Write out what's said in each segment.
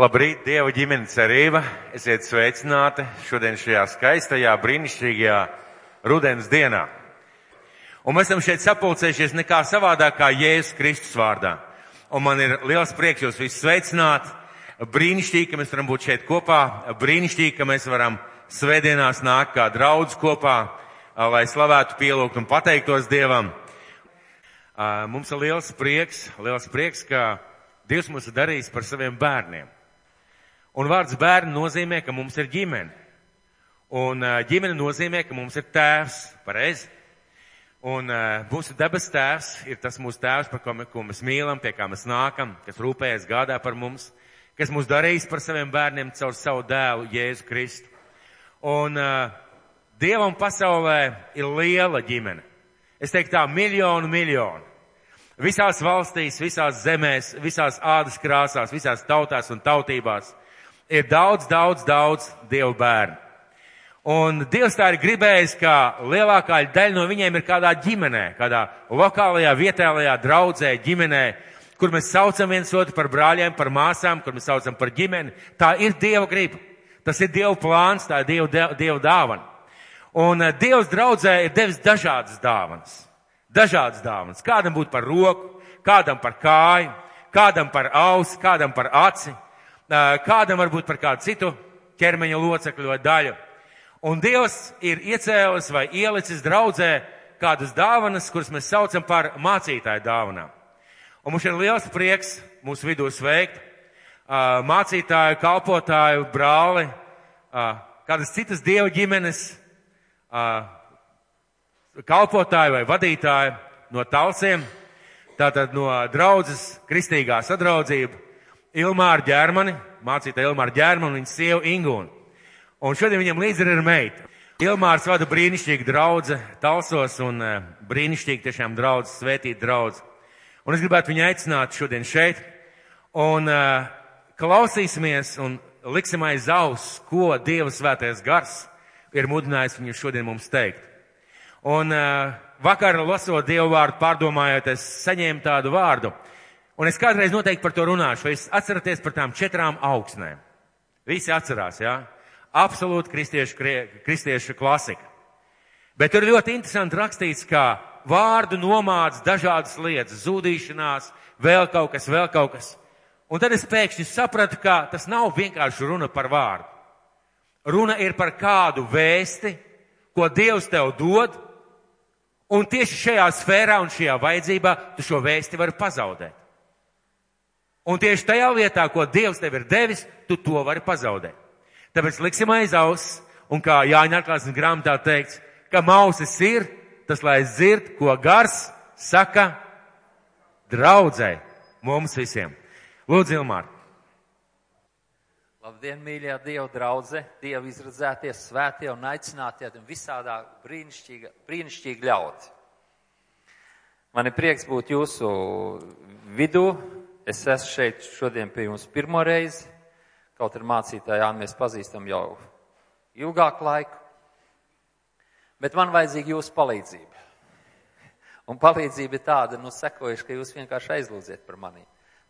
Labrīt, Dieva ģimenes cerība! Esiet sveicināti šodien šajā skaistajā, brīnišķīgajā rudens dienā. Un mēs esam šeit sapulcējušies nekā savādāk kā Jēzus Kristus vārdā. Un man ir liels prieks jūs visus sveicināt. Brīnišķīgi, ka mēs varam būt šeit kopā. Brīnišķīgi, ka mēs varam svētdienās nākt kā draudz kopā, lai slavētu, pielūgtu un pateiktos Dievam. Mums ir liels prieks, liels prieks, ka Dievs mūs ir darījis par saviem bērniem. Un vārds bērni nozīmē, ka mums ir ģimene. Un ģimene nozīmē, ka mums ir tēvs, pareizi. Un mūsu debes tēvs ir tas mūsu tēvs, par ko, ko mēs mīlam, pie kā mēs nākam, kas rūpējas, gādā par mums, kas mūs darīs par saviem bērniem caur savu dēlu Jēzu Kristu. Un uh, Dievam pasaulē ir liela ģimene. Es teiktu tā, miljonu, miljonu. Visās valstīs, visās zemēs, visās ādas krāsās, visās tautās un tautībās ir daudz, daudz, daudz Dievu bērnu. Un Dievs tā ir gribējis, ka lielākā daļa no viņiem ir kādā ģimenē, kādā lokālajā, vietējā draudzē, ģimenē, kur mēs saucam viens otru par brāļiem, par māsām, kur mēs saucam par ģimeni. Tā ir Dieva griba. Tas ir Dieva plāns, tā ir Dieva, Dieva dāvana. Un eh, Dievs draudzē ir devis dažādas dāvanas. Dažādas dāvanas. Kādam būtu par roku, kādam par kāju, kādam par ausi, kādam par aci kādam varbūt par kādu citu ķermeņa locekļu vai daļu. Un Dievs ir iecēlis vai ielicis draudzē kādas dāvanas, kuras mēs saucam par mācītāju dāvanām. Un mums ir liels prieks mūsu vidū sveikt mācītāju, kalpotāju, brāli, kādas citas dievu ģimenes kalpotāju vai vadītāju no talsiem, tātad no draudzes kristīgā sadraudzība Ilmāra ģērmani, mācītāja Ilmāra ģērmani un viņas sievu Ingūnu. Un šodien viņam līdzi ir meita. Ilmārs vada brīnišķīgu draudze Talsos un uh, brīnišķīgi tiešām draudz, svētīt draudz. Un es gribētu viņu aicināt šodien šeit un uh, klausīsimies un liksim aiz auss, ko Dieva svētais gars ir mudinājis viņu šodien mums teikt. Un uh, vakar lasot Dievu vārdu, pārdomājot, es saņēmu tādu vārdu. Uh, Un es kādreiz noteikti par to runāšu. Jūs atceraties par tām četrām augsnēm? Visi atcerās, jā? Ja? Absolūti kristiešu, kristiešu klasika. Bet tur ļoti interesanti rakstīts, ka vārdu nomāc dažādas lietas, zudīšanās, vēl kaut kas, vēl kaut kas. Un tad es pēkšņi sapratu, ka tas nav vienkārši runa par vārdu. Runa ir par kādu vēsti, ko Dievs tev dod, un tieši šajā sfērā un šajā vajadzībā tu šo vēsti vari pazaudēt. Un tieši tajā vietā, ko Dievs tev ir devis, tu to vari pazaudēt. Tāpēc liksim aiz auss, un kā Jāņa atklāsmes grāmatā teikts, ka mausis ir, tas lai dzird, ko gars saka draudzē mums visiem. Lūdzu, Ilmār. Labdien, mīļā Dieva draudze, Dieva izradzētie, svētie un aicinātie un visādā brīnišķīga, brīnišķīgi ļaudzi. Man ir prieks būt jūsu vidū, Es esmu šeit šodien pie jums pirmo reizi, kaut ar mācītājām mēs pazīstam jau ilgāku laiku. Bet man vajadzīga jūsu palīdzība. Un palīdzība ir tāda, nu, sekojuši, ka jūs vienkārši aizlūdziet par mani.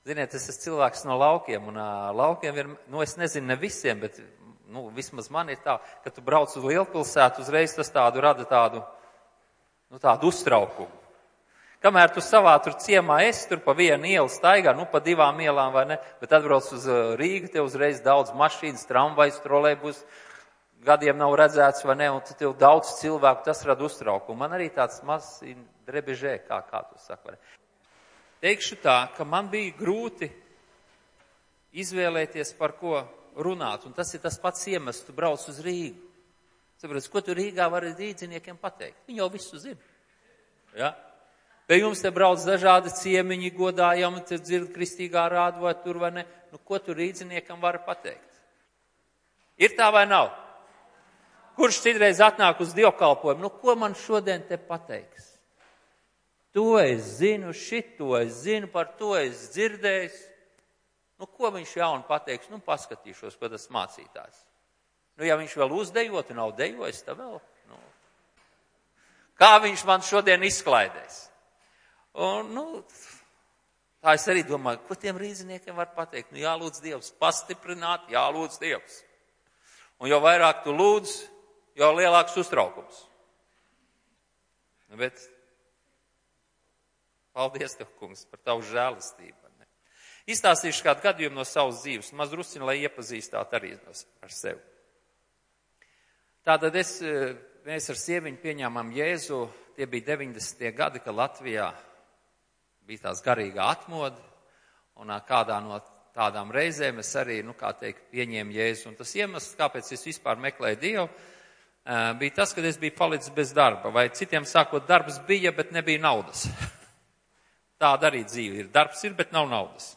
Ziniet, es esmu cilvēks no laukiem, un uh, laukiem ir, nu, es nezinu, ne visiem, bet, nu, vismaz man ir tā, ka tu brauc uz lielpilsētu, uzreiz tas tādu rada tādu, nu, tādu uztraukumu. Kamēr tu savā tur ciemā esi, tur pa vienu ielu staigā, nu pa divām ielām vai ne, bet atbrauc uz uh, Rīgu, te uzreiz daudz mašīnas, tramvajs, trolēbus, gadiem nav redzēts vai ne, un tev daudz cilvēku, tas rada uztraukumu. Man arī tāds maz drebežē, kā, kā tu saki. Teikšu tā, ka man bija grūti izvēlēties, par ko runāt, un tas ir tas pats iemesls, tu brauc uz Rīgu. Sapratu, ko tu Rīgā vari rīdziniekiem pateikt? Viņi jau visu zina. Ja? Pie jums te brauc dažādi ciemiņi, godājami, te dzird kristīgā rādu vai tur vai ne. Nu, ko tu rīdziniekam var pateikt? Ir tā vai nav? Kurš citreiz atnāk uz dievkalpojumu? Nu, ko man šodien te pateiks? To es zinu, šito es zinu, par to es dzirdēju. Nu, ko viņš jaunu pateiks? Nu, paskatīšos, ko tas mācītājs. Nu, ja viņš vēl uzdejot nav dejojis, tad vēl. Nu. Kā viņš man šodien izklaidēs? Un, nu, Tā es arī domāju, ko tiem rīzniekiem var pateikt. Nu, jālūdz Dievs, pastiprināt, jālūdz Dievs. Un jo vairāk tu lūdz, jo lielāks uztraukums. Bet paldies tev, kungs, par tavu žēlistību. Ne? Izstāstīšu kādu gadījumu no savas dzīves, maz rusinu, lai iepazīstātu arī ar sevi. Tātad es, eh, mēs ar sieviņu pieņēmām Jēzu, tie bija 90. gadi, kad Latvijā bija tās garīgā atmoda, un kādā no tādām reizēm es arī, nu, kā teikt, pieņēmu Jēzu. Un tas iemesls, kāpēc es vispār meklēju Dievu, bija tas, ka es biju palicis bez darba, vai citiem sākot, darbs bija, bet nebija naudas. Tāda arī dzīve ir. Darbs ir, bet nav naudas.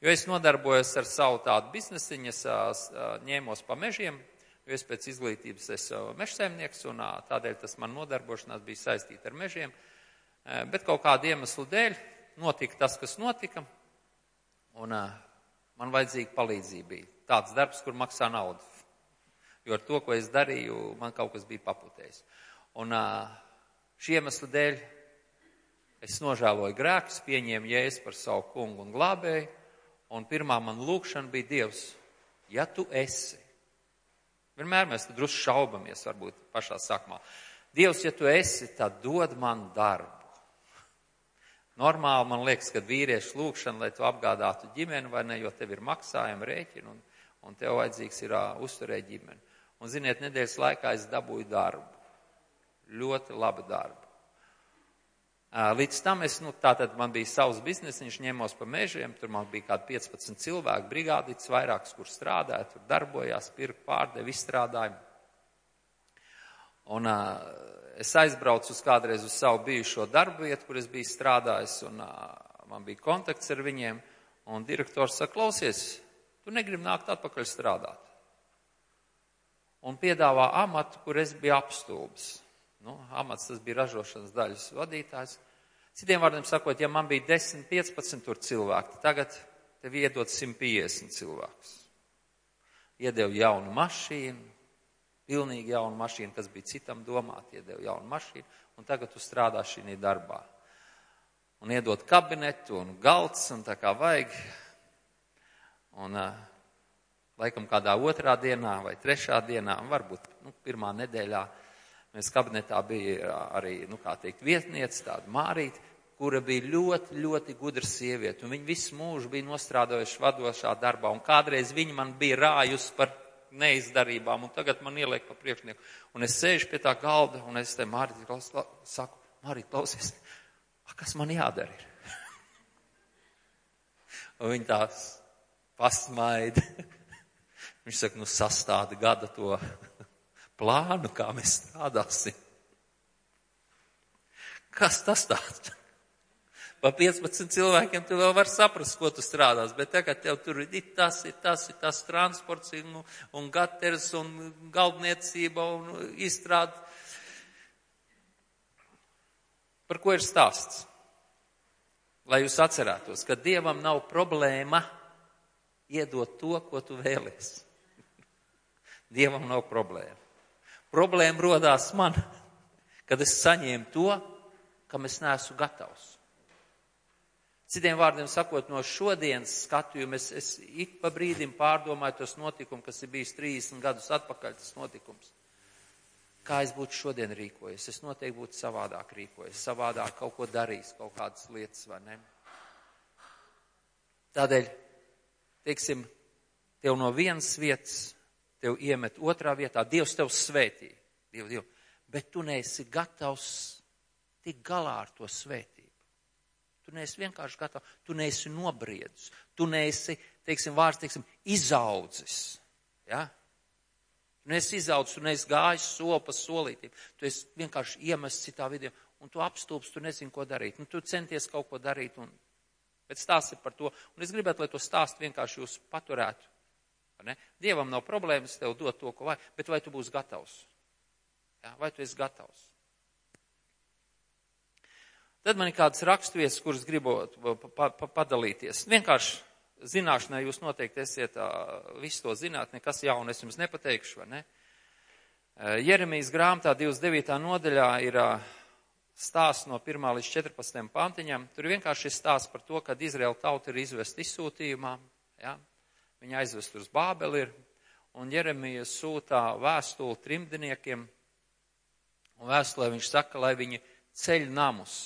Jo es nodarbojos ar savu tādu biznesiņu, es ņēmos pa mežiem, jo es pēc izglītības esmu mežsaimnieks, un tādēļ tas man nodarbošanās bija saistīta ar mežiem. Eh, bet kaut kādu iemeslu dēļ notika tas, kas notika, un uh, man vajadzīga palīdzība bija. Tāds darbs, kur maksā naudu. Jo ar to, ko es darīju, man kaut kas bija paputējis. Un uh, šī iemesla dēļ es nožēloju grēkus, pieņēmu jēzu par savu kungu un glābēju, un pirmā man lūkšana bija Dievs, ja tu esi. Vienmēr mēs drusku šaubamies, varbūt pašā sākumā. Dievs, ja tu esi, tad dod man darbu. Normāli man liekas, ka vīriešu lūkšana, lai tu apgādātu ģimeni, vai ne, jo tev ir maksājumi, rēķini, un, un tev vajadzīgs ir uh, uzturēt ģimeni. Un, ziniet, nedēļas laikā es dabūju darbu. Ļoti labu darbu. Uh, līdz tam es, nu, tātad man bija savs biznes, viņš ņēmos pa mežiem, tur man bija kādi 15 cilvēki, brigādīts vairāks, kur strādāja, tur darbojās, pirka, pārdeva, izstrādāja. Un uh, es aizbraucu uz kādreiz uz savu bijušo darbu vietu, kur es biju strādājis, un man bija kontakts ar viņiem, un direktors saka, klausies, tu negribi nākt atpakaļ strādāt. Un piedāvā amatu, kur es biju apstulbs. Nu, amats tas bija ražošanas daļas vadītājs. Citiem vārdiem sakot, ja man bija 10, 15 tur cilvēki, tagad tev iedod 150 cilvēkus. Iedevu jaunu mašīnu, pilnīgi jaunu mašīnu, kas bija citam domāta, iedeva jaunu mašīnu, un tagad tu strādā šī darbā. Un iedod kabinetu un galds, un tā kā vajag. Un, laikam kādā otrā dienā vai trešā dienā, un varbūt nu, pirmā nedēļā, mēs kabinetā bija arī, nu, kā teikt, vietniece, tāda Mārīta, kura bija ļoti, ļoti gudra sieviete, un viņa visu mūžu bija nostrādājuši vadošā darbā, un kādreiz viņa man bija rājusi par neizdarībām, un tagad man ieliek pa priekšnieku. Un es sēžu pie tā galda, un es te Mārīt saku, Mārīt, klausies, kas man jādara ir? un viņi tās pasmaida. Viņš saka, nu sastāda gada to plānu, kā mēs strādāsim. Kas tas tāds? Pa 15 cilvēkiem tu vēl vari saprast, ko tu strādās, bet tagad tev tur ir tas, ir tas, ir tas transports, un, un gaters, un galdniecība, un izstrāde. Par ko ir stāsts? Lai jūs atcerētos, ka Dievam nav problēma iedot to, ko tu vēlies. Dievam nav problēma. Problēma rodās man, kad es saņēmu to, kam es neesmu gatavs. Citiem vārdiem sakot, no šodienas skatījuma es, es ik pa brīdim pārdomāju tos notikumus, kas ir bijis 30 gadus atpakaļ, tas notikums. Kā es būtu šodien rīkojies? Es noteikti būtu savādāk rīkojies, savādāk kaut ko darījis, kaut kādas lietas, vai ne? Tādēļ, teiksim, tev no vienas vietas, tev iemet otrā vietā, Dievs tev svētī, Dievu, Dievu, bet tu neesi gatavs tik galā ar to svētī. Tu neesi vienkārši gatavs, tu neesi nobriedis, tu neesi, teiksim, vārds, teiksim, izaudzis. Ja? Tu neesi izaudzis, tu neesi gājis soli pa solītīm, tu esi vienkārši iemests citā vidē, un tu apstulbs, tu nezini, ko darīt. Nu, tu centies kaut ko darīt, un pēc stāsti par to. Un es gribētu, lai to stāstu vienkārši jūs paturētu. Ne? Dievam nav problēmas tev dot to, ko vajag, bet vai tu būsi gatavs? Ja? Vai tu esi gatavs? Tad man ir kādas raksturvietas, kuras gribot pa, pa, padalīties. Vienkārši zināšanai jūs noteikti esiet visu to zināt, nekas jaunu es jums nepateikšu, vai ne? Jeremijas grāmatā 29. nodaļā ir stāsts no 1 līdz 14 pantiņam. Tur ir vienkārši stāsts par to, kad Izraela tauta ir izvest izsūtījumā. Ja? Viņa aizvest uz Bābeli ir, un Jeremija sūtā vēstuli trimdiniekiem, un vēstulē viņš saka, lai viņi ceļ namus,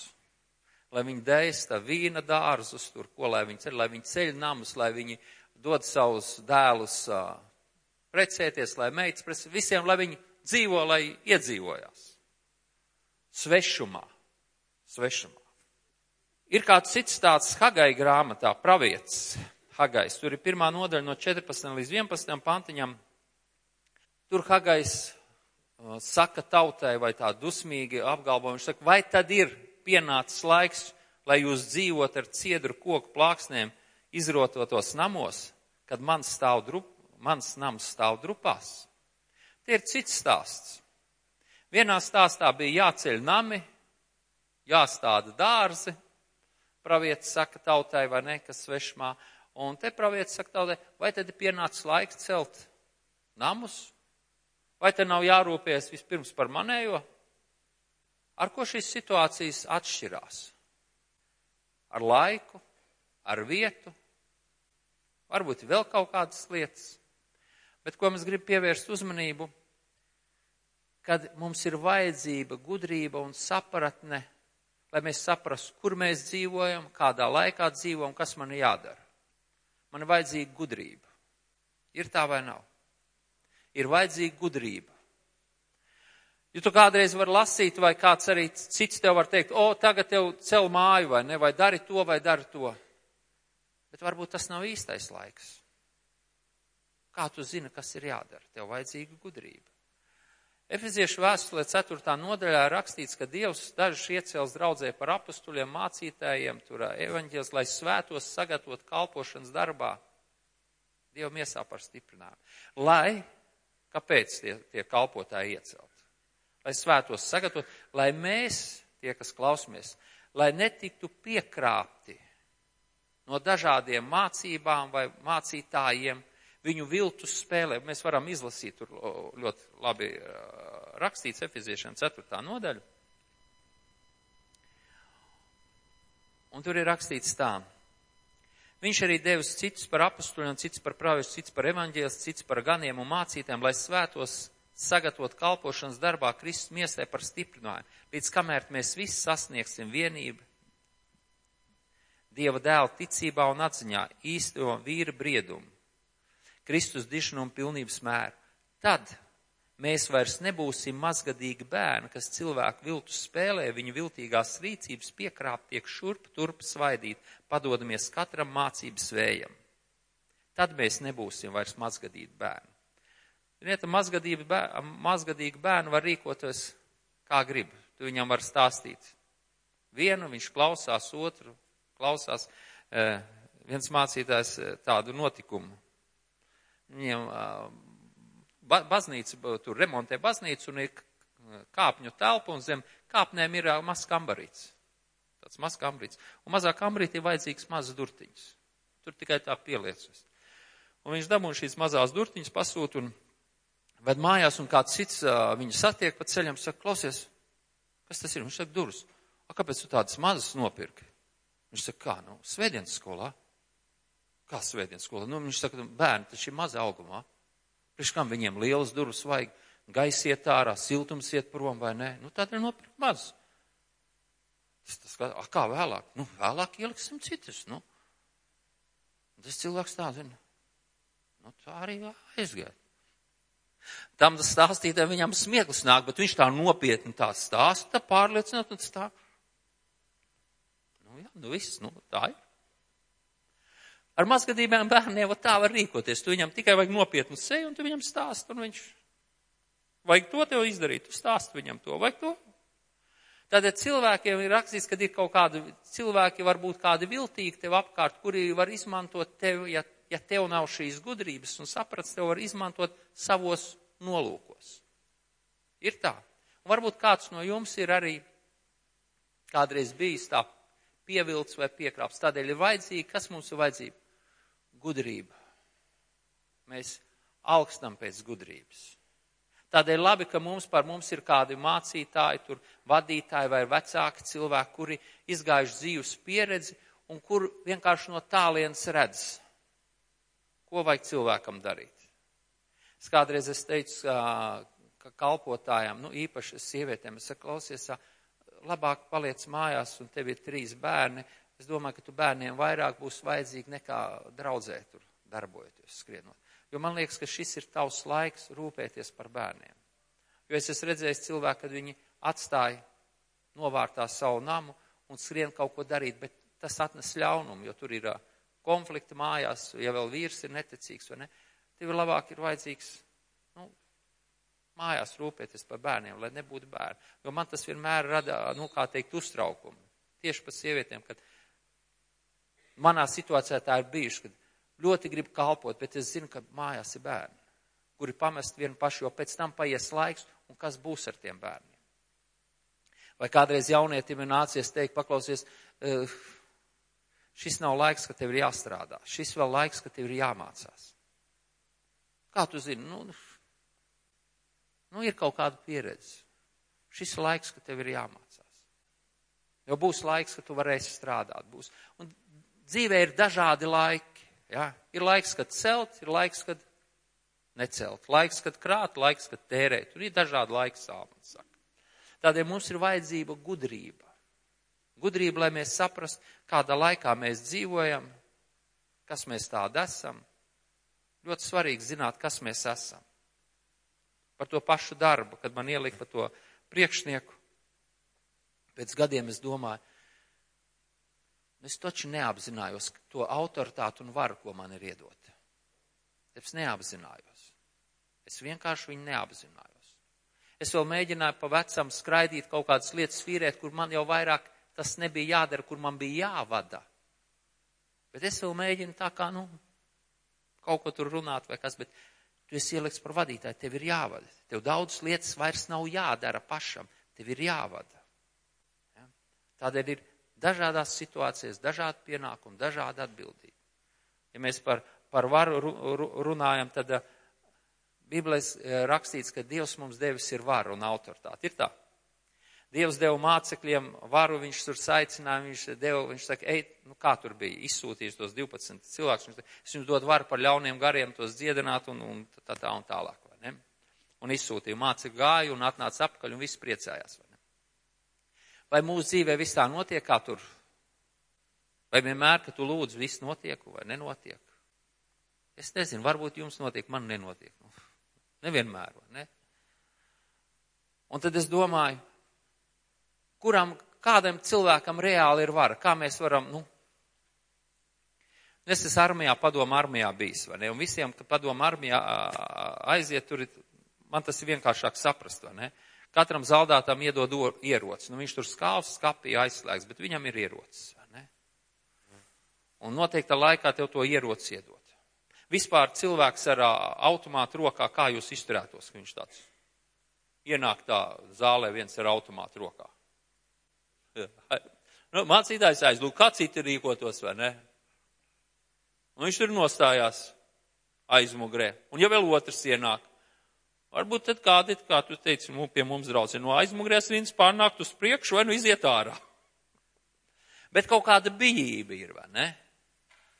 lai viņi dēsta vīna dārzus tur, ko lai viņi ceļ, lai viņi ceļ namus, lai viņi dod savus dēlus uh, precēties, lai meitas precēties, visiem, lai viņi dzīvo, lai iedzīvojās. Svešumā. Svešumā. Ir kāds cits tāds Hagai grāmatā, pravietis Hagais. Tur ir pirmā nodaļa no 14 līdz 11 pantiņam. Tur Hagais uh, saka tautai vai tā dusmīgi apgalvo, viņš saka, vai tad ir pienācis laiks, lai jūs dzīvot ar ciedru koku plāksnēm izrototos namos, kad mans, stāv drup, mans nams stāv drupās? Tie ir cits stāsts. Vienā stāstā bija jāceļ nami, jāstāda dārzi, pravietis saka tautai vai ne, kas svešmā, un te pravietis saka tautai, vai tad ir pienācis laiks celt namus, vai te nav jārūpējas vispirms par manējo? Ar ko šīs situācijas atšķirās? Ar laiku, ar vietu, varbūt vēl kaut kādas lietas. Bet ko mēs gribam pievērst uzmanību, kad mums ir vajadzība, gudrība un sapratne, lai mēs saprastu, kur mēs dzīvojam, kādā laikā dzīvojam, kas man jādara. Man ir vajadzīga gudrība. Ir tā vai nav? Ir vajadzīga gudrība. Jo tu kādreiz vari lasīt, vai kāds arī cits tev var teikt, o, tagad tev cel māju, vai ne, vai dari to, vai dari to. Bet varbūt tas nav īstais laiks. Kā tu zini, kas ir jādara? Tev vajadzīga gudrība. Efeziešu vēstulē 4. nodaļā rakstīts, ka Dievs dažus iecels draudzē par apustuļiem, mācītājiem, tur evaņģēls, lai svētos sagatavot kalpošanas darbā. Dievam iesā par stiprinājumu. Lai, kāpēc tie, tie kalpotāji iecelt? Lai svētos sagatavot, lai mēs, tie, kas klausamies, lai netiktu piekrāpti no dažādiem mācībām vai mācītājiem, viņu viltus spēlē. Mēs varam izlasīt tur ļoti labi rakstīts Efeziešiem 4. nodaļu. Un tur ir rakstīts tā. Viņš arī devis citus par apstuļiem, citus par praviešus, citus par evaņģēlis, citus par ganiem un mācītēm, lai svētos sagatavot kalpošanas darbā Kristus miesai par stiprinājumu, līdz kamēr mēs visi sasniegsim vienību Dieva dēla ticībā un atziņā, īsto vīra briedumu, Kristus dišanu un pilnības mēru. Tad mēs vairs nebūsim mazgadīgi bērni, kas cilvēku viltus spēlē, viņu viltīgās rīcības piekrāpt tiek šurp turp svaidīt, padodamies katram mācības vējam. Tad mēs nebūsim vairs mazgadīgi bērni. Ziniet, mazgadīgi bērnu var rīkoties kā grib. Tu viņam var stāstīt. Vienu viņš klausās, otru klausās. E, viens mācītājs e, tādu notikumu. Viņam ba, baznīca, tur remontē baznīcu un ir kāpņu telpa un zem kāpnēm ir mazs kambarīts. Tāds mazs kambarīts. Un mazā kambarītī ir vajadzīgs mazas durtiņas. Tur tikai tā pieliecas. Un viņš dabūna šīs mazās durtiņas pasūt un ved mājās un kāds cits uh, viņu satiek pa ceļam, saka, klausies, kas tas ir? Viņš saka, durvis. A, kāpēc tu tādas mazas nopirki? Viņš saka, kā, nu, svētdienas skolā? Kā svētdienas skolā? Nu, viņš saka, bērni taču ir maza augumā. Priekš kam viņiem lielas durvis vajag? Gaisa iet ārā, siltums iet prom vai nē? Nu, tādēļ nopirkt maz. Tas, tas kā, a, kā vēlāk? Nu, vēlāk ieliksim citus, nu. Tas cilvēks tā zina. Nu, tā arī aizgāja. Tam stāstītājam viņam smieklis nāk, bet viņš tā nopietni tā stāsta, pārliecināt un tā. Nu jā, nu viss, nu tā ir. Ar mazgadībiem bērniem tā var rīkoties. Tu viņam tikai vajag nopietnu seju un tu viņam stāst, un viņš vajag to tev izdarīt, tu stāst viņam to, vajag to. Tātad cilvēkiem ir rakstīts, ka ir kaut kādi cilvēki, varbūt kādi viltīgi tev apkārt, kuri var izmantot tevi, ja ja tev nav šīs gudrības un saprats, tev var izmantot savos nolūkos. Ir tā. Un varbūt kāds no jums ir arī kādreiz bijis tā pievilts vai piekrāps. Tādēļ ir vajadzīga, kas mums ir vajadzīga? Gudrība. Mēs augstam pēc gudrības. Tādēļ labi, ka mums par mums ir kādi mācītāji, tur vadītāji vai vecāki cilvēki, kuri izgājuši dzīves pieredzi un kur vienkārši no tālienes redz, ko vajag cilvēkam darīt. Es kādreiz es teicu, ka kalpotājām, nu īpaši sievietēm, es saku, klausies, labāk paliec mājās un tev ir trīs bērni. Es domāju, ka tu bērniem vairāk būs vajadzīgi nekā draudzē tur darbojoties, skrienot. Jo man liekas, ka šis ir tavs laiks rūpēties par bērniem. Jo es esmu redzējis cilvēku, kad viņi atstāja novārtā savu namu un skrien kaut ko darīt, bet tas atnes ļaunumu, jo tur ir konflikti mājās, ja vēl vīrs ir neticīgs vai ne. Tev labāk ir vajadzīgs, nu, mājās rūpēties par bērniem, lai nebūtu bērni. Jo man tas vienmēr rada, nu, kā teikt, uztraukumu. Tieši par sievietēm, kad manā situācijā tā ir bijuši, kad ļoti gribu kalpot, bet es zinu, ka mājās ir bērni, kuri pamest vienu pašu, jo pēc tam paies laiks, un kas būs ar tiem bērniem. Vai kādreiz jaunietim ir nācies teikt, paklausies, eh, šis nav laiks, ka tev ir jāstrādā, šis vēl laiks, ka tev ir jāmācās. Kā tu zini? Nu, nu ir kaut kāda pieredze. Šis laiks, ka tev ir jāmācās. Jo būs laiks, ka tu varēsi strādāt. Būs. Un dzīvē ir dažādi laiki. Ja? Ir laiks, kad celt, ir laiks, kad necelt. Laiks, kad krāt, laiks, kad tērēt. Tur ir dažādi laiki sāpes. Tādēļ mums ir vajadzība gudrība. Gudrība, lai mēs saprastu, kādā laikā mēs dzīvojam, kas mēs tādi esam. Ļoti svarīgi zināt, kas mēs esam. Par to pašu darbu, kad man ielika pa to priekšnieku, pēc gadiem es domāju, Es taču neapzinājos to autoritātu un varu, ko man ir iedota. Es neapzinājos. Es vienkārši viņu neapzinājos. Es vēl mēģināju pa vecam skraidīt kaut kādas lietas fīrēt, kur man jau vairāk tas nebija jādara, kur man bija jāvada. Bet es vēl mēģinu tā kā, nu, kaut ko tur runāt vai kas, bet tu esi ielikts par vadītāju, tev ir jāvada. Tev daudz lietas vairs nav jādara pašam, tev ir jāvada. Ja? Tādēļ ir dažādās situācijās, dažādi pienākumi, dažāda atbildība. Ja mēs par, par varu runājam, tad eh, Bībelēs eh, rakstīts, ka Dievs mums devis ir varu un autoritāti. Ir tā. Dievs deva mācekļiem varu, viņš tur saicināja, viņš deva, viņš saka, ej, nu kā tur bija, izsūtījis tos 12 cilvēkus, viņš, es jums dodu varu par ļauniem gariem tos dziedināt un, un tā tā un tālāk, vai ne? Un izsūtīja mācekļu gāju un atnāca apkaļ un viss priecājās, vai Vai mūsu dzīvē viss tā notiek, kā tur? Vai vienmēr, ka tu lūdz, viss notiek vai nenotiek? Es nezinu, varbūt jums notiek, man nenotiek. Nu, nevienmēr, vai ne? Un tad es domāju, kuram, kādam cilvēkam reāli ir vara, kā mēs varam, nu, es esmu armijā, padomu armijā bijis, vai ne? Un visiem, ka padomu armijā aiziet, tur ir, man tas ir vienkāršāk saprast, vai ne? Katram zaldātam iedod ieroci. Nu, viņš tur skāvs, skapī aizslēgs, bet viņam ir ierocis. Un noteikta laikā tev to ieroci iedod. Vispār cilvēks ar automātu rokā, kā jūs izturētos, ka viņš tāds ienāk tā zālē viens ar automātu rokā. Nu, mācītājs aizlūk, kā citi rīkotos, vai ne? Un viņš tur nostājās aizmugurē. Un ja vēl otrs ienāk, Varbūt tad kādi, kā tu teici, nu, pie mums draudzē, no aizmugurēs viens pārnākt uz priekšu vai nu iziet ārā. Bet kaut kāda bijība ir, vai ne?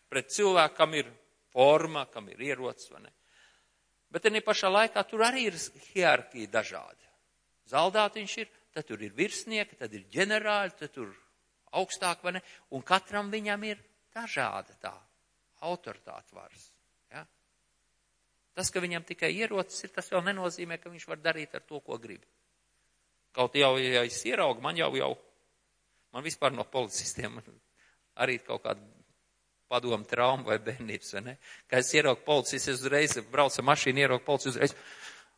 Pret cilvēku, kam ir forma, kam ir ierocis, vai ne? Bet te pašā laikā tur arī ir hierarhija dažādi. Zaldātiņš ir, tad tur ir virsnieki, tad ir ģenerāļi, tad tur augstāk, vai ne? Un katram viņam ir dažāda tā autoritāte varas. Tas, ka viņam tikai ierocis ir, tas vēl nenozīmē, ka viņš var darīt ar to, ko grib. Kaut jau, ja es ieraugu, man jau jau, man vispār no policistiem arī kaut kāda padoma trauma vai bērnības, vai ne? Kā es ieraugu policistu, es uzreiz braucu ar mašīnu, ieraugu policistu, uzreiz,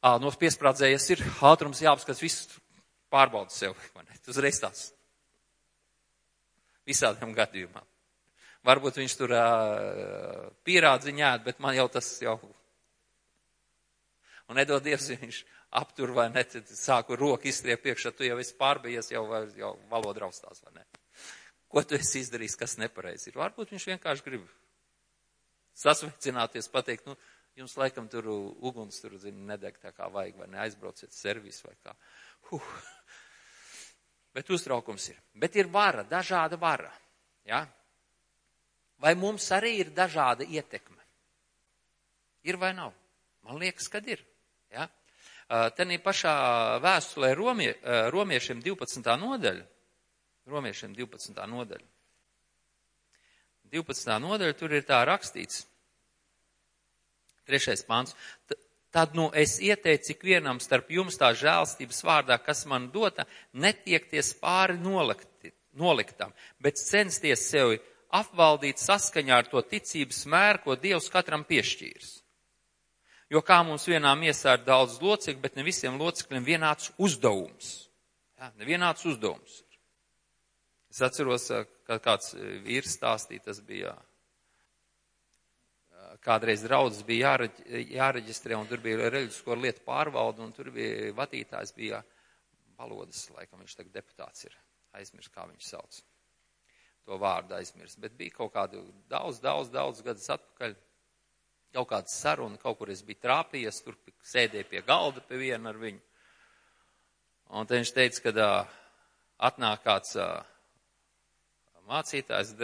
ā, no piesprādzējies ir, ātrums jāapskats, viss pārbauda sev, ne? Tas uzreiz tās. Visādiem gadījumam. Varbūt viņš tur uh, pierādziņāt, bet man jau tas jau Un nedod Dievs, viņš aptur vai ne, tad sāku roku izstriep priekšā, tu jau esi pārbījies, jau, jau valoda raustās, vai ne? Ko tu esi izdarījis, kas nepareizi ir? Varbūt viņš vienkārši grib sasveicināties, pateikt, nu, Jums laikam tur uguns tur, zina, nedeg tā kā vajag, vai ne, aizbrauciet servis vai kā. Huh. Bet uztraukums ir. Bet ir vara, dažāda vara. Ja? Vai mums arī ir dažāda ietekme? Ir vai nav? Man liekas, kad ir. Ja? Tenī pašā vēstulē romie, romiešiem 12. nodaļa. Romiešiem 12. nodaļa. 12. nodaļa tur ir tā rakstīts. Trešais pāns. Tad nu es ieteicu ikvienam starp jums tā žēlstības vārdā, kas man dota, netiekties pāri nolikti, noliktam, bet censties sevi apvaldīt saskaņā ar to ticības mēru, ko Dievs katram piešķīrs. Jo kā mums vienā miesā ir daudz locekļu, bet ne visiem locekļiem vienāds uzdevums. Jā, nevienāds uzdevums. Es atceros, ka kāds vīrs stāstīja, tas bija kādreiz draudzes bija jāreģistrē, un tur bija reģisko lietu pārvalda, un tur bija vadītājs, bija valodas, laikam viņš tagad deputāts ir, aizmirst, kā viņš sauc. To vārdu aizmirst, bet bija kaut kādu daudz, daudz, daudz gadus atpakaļ, kaut kāda saruna, kaut kur es biju trāpījies, tur sēdēju pie galda pie viena ar viņu. Un te viņš teica, ka uh, atnāk kāds uh, mācītājs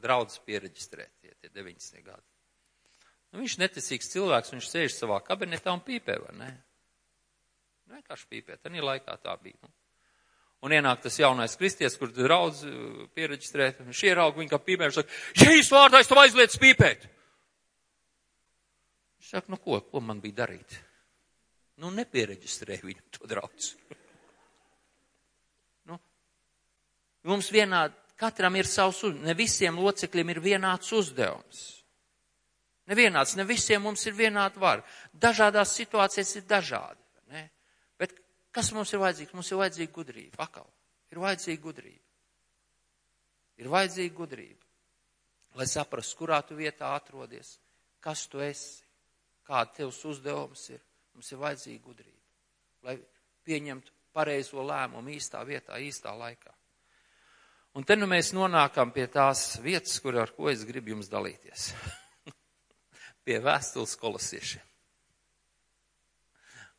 draudzes pieregistrēt, tie, tie 90 gadi. Nu, viņš neticīgs cilvēks, viņš sēž savā kabinetā un pīpē, vai ne? Nu, vienkārši pīpē, tad laikā tā bija. Nu. Un ienāk tas jaunais kristies, kur draudz uh, pieregistrēt, viņš ieraug viņu kā pīpē, viņš saka, Jēzus vārdā es tev aizlietu pīpēt. Viņš saka, nu ko, ko man bija darīt? Nu, nepiereģistrēju viņu to draudz. nu, mums vienādi, katram ir savs, ne visiem locekļiem ir vienāds uzdevums. Nevienāds, ne visiem mums ir vienāda vara. Dažādās situācijās ir dažādi. Ne? Bet kas mums ir vajadzīgs? Mums ir vajadzīga gudrība. Akal. Ir vajadzīga gudrība. Ir vajadzīga gudrība. Lai saprastu, kurā tu vietā atrodies, kas tu esi, kāda tevs uzdevums ir. Mums ir vajadzīga gudrība. Lai pieņemtu pareizo lēmumu īstā vietā, īstā laikā. Un te nu mēs nonākam pie tās vietas, kur ar ko es gribu jums dalīties. pie vēstules kolosiešiem.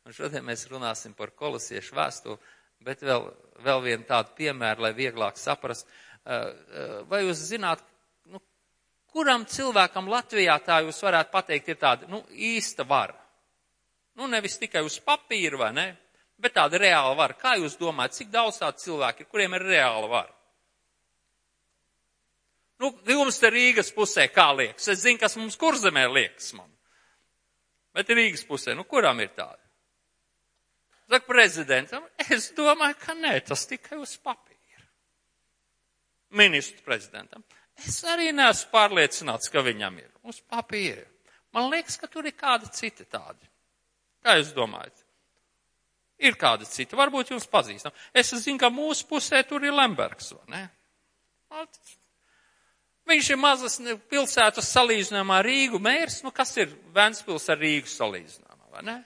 Un šodien mēs runāsim par kolosiešu vēstuli, bet vēl, vēl vienu tādu piemēru, lai vieglāk saprast. Vai jūs zināt, nu, kuram cilvēkam Latvijā tā jūs varētu pateikt ir tāda, nu, īsta vara? Nu, nevis tikai uz papīra, vai ne, bet tāda reāla vara. Kā jūs domājat, cik daudz tādu cilvēku ir, kuriem ir reāla vara? Nu, jums te Rīgas pusē kā liekas? Es zinu, kas mums kurzemē liekas man. Bet Rīgas pusē, nu kuram ir tāda? Saka prezidentam, es domāju, ka nē, tas tikai uz papīra. Ministru prezidentam. Es arī neesmu pārliecināts, ka viņam ir uz papīra. Man liekas, ka tur ir kāda cita tāda. Kā jūs domājat? Ir kāda cita, varbūt jums pazīstam. Es zinu, ka mūsu pusē tur ir Lembergs, vai ne? Viņš ir mazas pilsētas salīdzinājumā Rīgu mērs, nu kas ir Ventspils ar Rīgu salīdzinājumā, vai ne?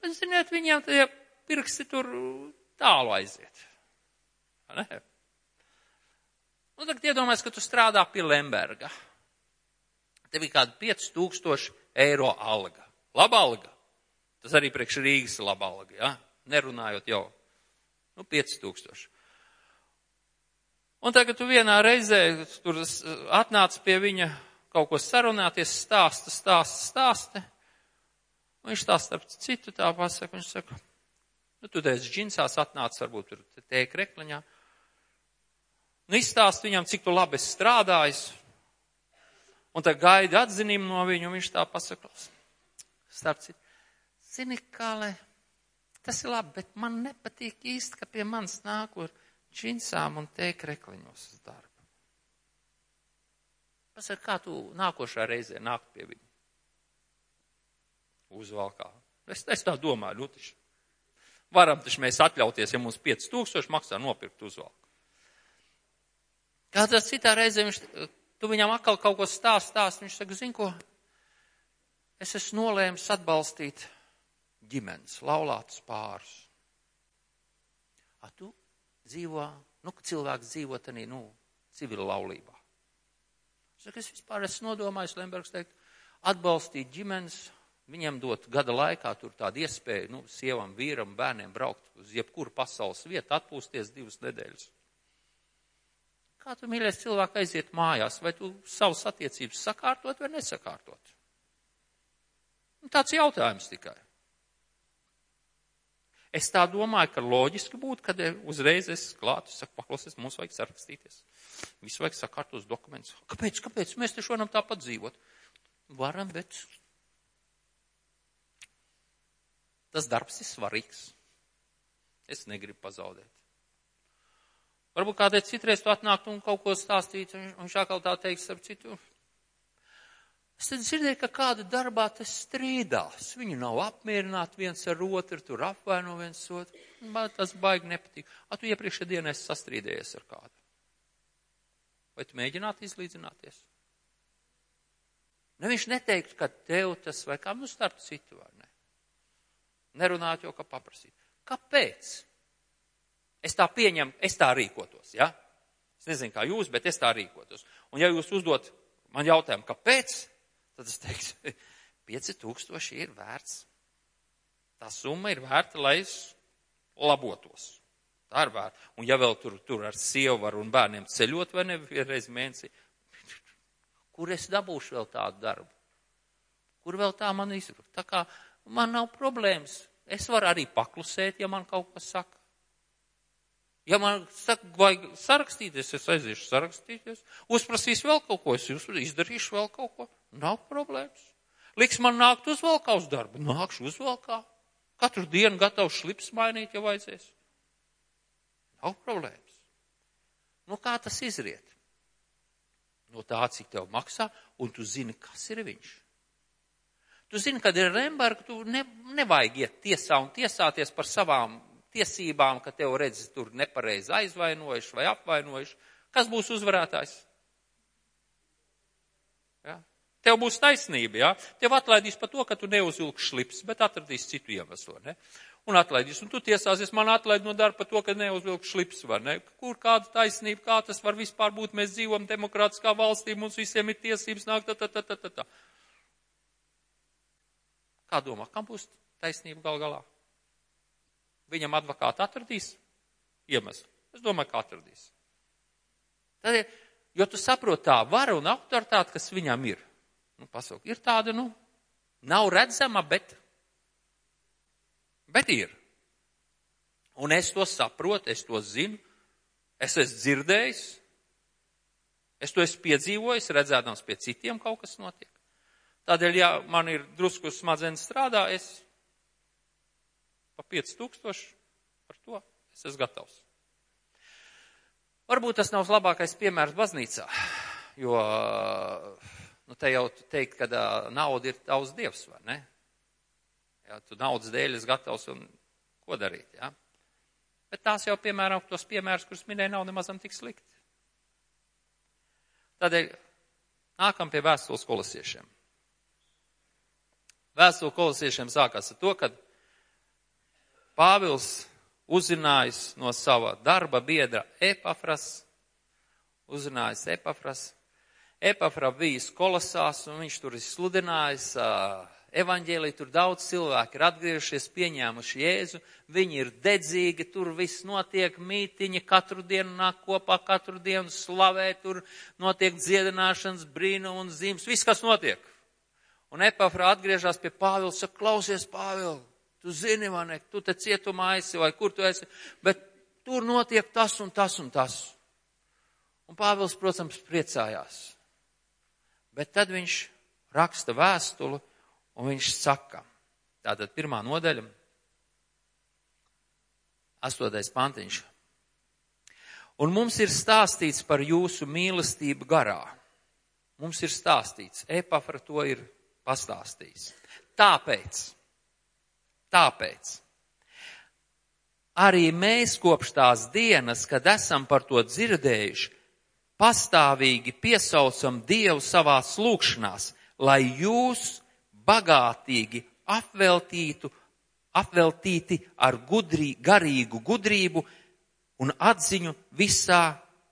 Bet, ziniet, viņiem tie pirksti tur tālu aiziet. Vai ne? Nu, tagad iedomājies, ka tu strādā pie Lemberga. Tev ir kāda 5000 eiro alga. Laba alga. Tas arī priekš Rīgas laba alga, ja? Nerunājot jau. Nu, 5000. Un tagad tu vienā reizē tur atnāc pie viņa kaut ko sarunāties, stāsta, stāsta, stāsta. Un viņš tā starp citu tā pasaka, viņš saka, nu tu teici džinsās atnāc, varbūt tur tēk rekliņā. Nu izstāst viņam, cik tu labi esi strādājis. Un tad gaidi atzinību no viņu, un viņš tā pasaka, starp citu, zini, kā lai, tas ir labi, bet man nepatīk īsti, ka pie manis nāk, kur džinsām un tēkrekliņos uz darbu. Pasaka, kā tu nākošā reizē nāk pie viņa? Uzvalkā. Es, es tā domāju, nu taču. Varam taču mēs atļauties, ja mums 5000 maksā nopirkt uzvalku. Kādā citā reizē viņš, tu viņam atkal kaut ko stāst, stāst, viņš saka, zin ko, es esmu nolēmis atbalstīt ģimenes, laulātus pārus. A tu dzīvo, nu, cilvēks dzīvo tādā, nu, civila laulībā. Saka, es vispār esmu nodomājis, Lembergs teikt, atbalstīt ģimenes, viņam dot gada laikā tur tādu iespēju, nu, sievam, vīram, bērniem braukt uz jebkuru pasaules vietu, atpūsties divas nedēļas. Kā tu, mīļais cilvēks, aiziet mājās, vai tu savus attiecības sakārtot vai nesakārtot? Nu, tāds jautājums tikai. Es tā domāju, ka loģiski būtu, kad uzreiz es klātu, saku, paklausies, mums vajag sarakstīties. Visu vajag sakārtos dokumentus. Kāpēc, kāpēc? Mēs taču varam tāpat dzīvot. Varam, bet tas darbs ir svarīgs. Es negribu pazaudēt. Varbūt kādreiz citreiz tu atnāktu un kaut ko stāstītu, un viņš atkal tā teiks ar citu. Es tad dzirdēju, ka kāda darbā tas strīdās. Viņi nav apmierināti viens ar otru, tur apvaino viens otru. Man tas baigi nepatīk. A, tu iepriekšējā dienā esi sastrīdējies ar kādu. Vai tu mēģinātu izlīdzināties? Nu, viņš neteiktu, ka tev tas vai kā, nu, starp citu, vai ne? Nerunāt jau, ka paprasīt. Kāpēc? Es tā pieņemu, es tā rīkotos, ja? Es nezinu, kā jūs, bet es tā rīkotos. Un ja jūs uzdot man jautājumu, kāpēc, tad es teiktu, 5000 ir vērts. Tā summa ir vērta, lai es labotos. Tā ir vērta. Un ja vēl tur, tur ar sievu var un bērniem ceļot vai ne vienreiz mēnesī, kur es dabūšu vēl tādu darbu? Kur vēl tā man izrūk? Tā kā man nav problēmas. Es varu arī paklusēt, ja man kaut kas saka. Ja man saka, vajag sarakstīties, es aiziešu sarakstīties. Uzprasīs vēl kaut ko, es izdarīšu vēl kaut ko. Nav problēmas. Liks man nākt uzvalkā uz darbu. Nākšu uzvalkā. Katru dienu gatavs slips mainīt, ja vajadzēs. Nav problēmas. Nu, kā tas izriet? No tā, cik tev maksā, un tu zini, kas ir viņš. Tu zini, kad ir Remberga, tu ne, nevajag iet tiesā un tiesāties par savām tiesībām, ka tev redz tur nepareizi aizvainojuši vai apvainojuši. Kas būs uzvarētājs? Ja? Tev būs taisnība. Ja? Tev atlaidīs par to, ka tu neuzvilki šlips, bet atradīs citu iemeslu, ne? Un atlaidīs, un tu tiesāsies, man atlaid no darba par to, ka neuzvilki šlips, var ne? Kur kāda taisnība, kā tas var vispār būt, mēs dzīvojam demokrātiskā valstī, mums visiem ir tiesības nākt, tā, tā, tā, tā, tā. Kā domā, kam būs taisnība gal galā? Viņam advokāti atradīs iemeslu. Es domāju, ka atradīs. Tad, jo tu saproti tā vara un autoritāte, kas viņam ir. Nu, pasauk, ir tāda, nu, nav redzama, bet, bet ir. Un es to saprotu, es to zinu, es esmu dzirdējis, es to esmu piedzīvojis, redzēdams pie citiem kaut kas notiek. Tādēļ, ja man ir drusku smadzenes strādā, es pa 5000 par to es esmu gatavs. Varbūt tas nav labākais piemērs baznīcā, jo Nu, te jau teikt, ka nauda ir tavs dievs, vai ne? Jā, tu naudas dēļ esi gatavs un ko darīt, jā? Bet tās jau, piemēram, tos piemērus, kurus minēja, nav nemazam tik slikti. Tādēļ nākam pie vēstules kolosiešiem. Vēstule kolosiešiem sākās ar to, ka Pāvils uzzinājis no sava darba biedra Epafras, uzzinājis Epafras, Epafra bijis kolosās, un viņš tur ir sludinājis uh, evaņģēlī, tur daudz cilvēku ir atgriežušies, pieņēmuši Jēzu, viņi ir dedzīgi, tur viss notiek, mītiņi katru dienu nāk kopā, katru dienu slavē, tur notiek dziedināšanas, brīnu un zīmes, viss, kas notiek. Un Epafra atgriežas pie Pāvila, saka, klausies, Pāvila, tu zini, man, tu te cietumā esi vai kur tu esi, bet tur notiek tas un tas un tas. Un Pāvils, protams, priecājās. Bet tad viņš raksta vēstuli un viņš saka, tātad pirmā nodaļa, astotais pantiņš. Un mums ir stāstīts par jūsu mīlestību garā. Mums ir stāstīts, Epafra to ir pastāstījis. Tāpēc, tāpēc, arī mēs kopš tās dienas, kad esam par to dzirdējuši, pastāvīgi piesaucam Dievu savās lūkšanās, lai jūs bagātīgi apveltītu, apveltīti ar gudrī, garīgu gudrību un atziņu visā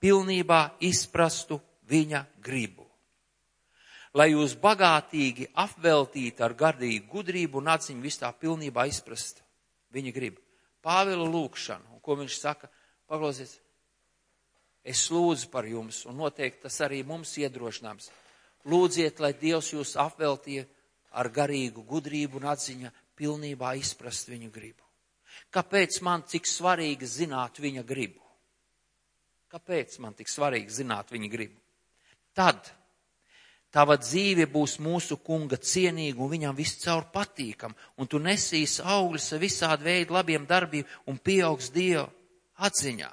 pilnībā izprastu viņa gribu. Lai jūs bagātīgi apveltītu ar gardīgu gudrību un atziņu vis tā pilnībā izprast viņa gribu. Pāvila lūkšana, un ko viņš saka, paklausies, es lūdzu par jums, un noteikti tas arī mums iedrošināms. Lūdziet, lai Dievs jūs apveltīja ar garīgu gudrību un atziņa pilnībā izprast viņu gribu. Kāpēc man tik svarīgi zināt viņa gribu? Kāpēc man tik svarīgi zināt viņa gribu? Tad tava dzīve būs mūsu kunga cienīga un viņam viscaur patīkam, un tu nesīs augļus ar visādi veidu labiem darbiem un pieaugs Dieva atziņā.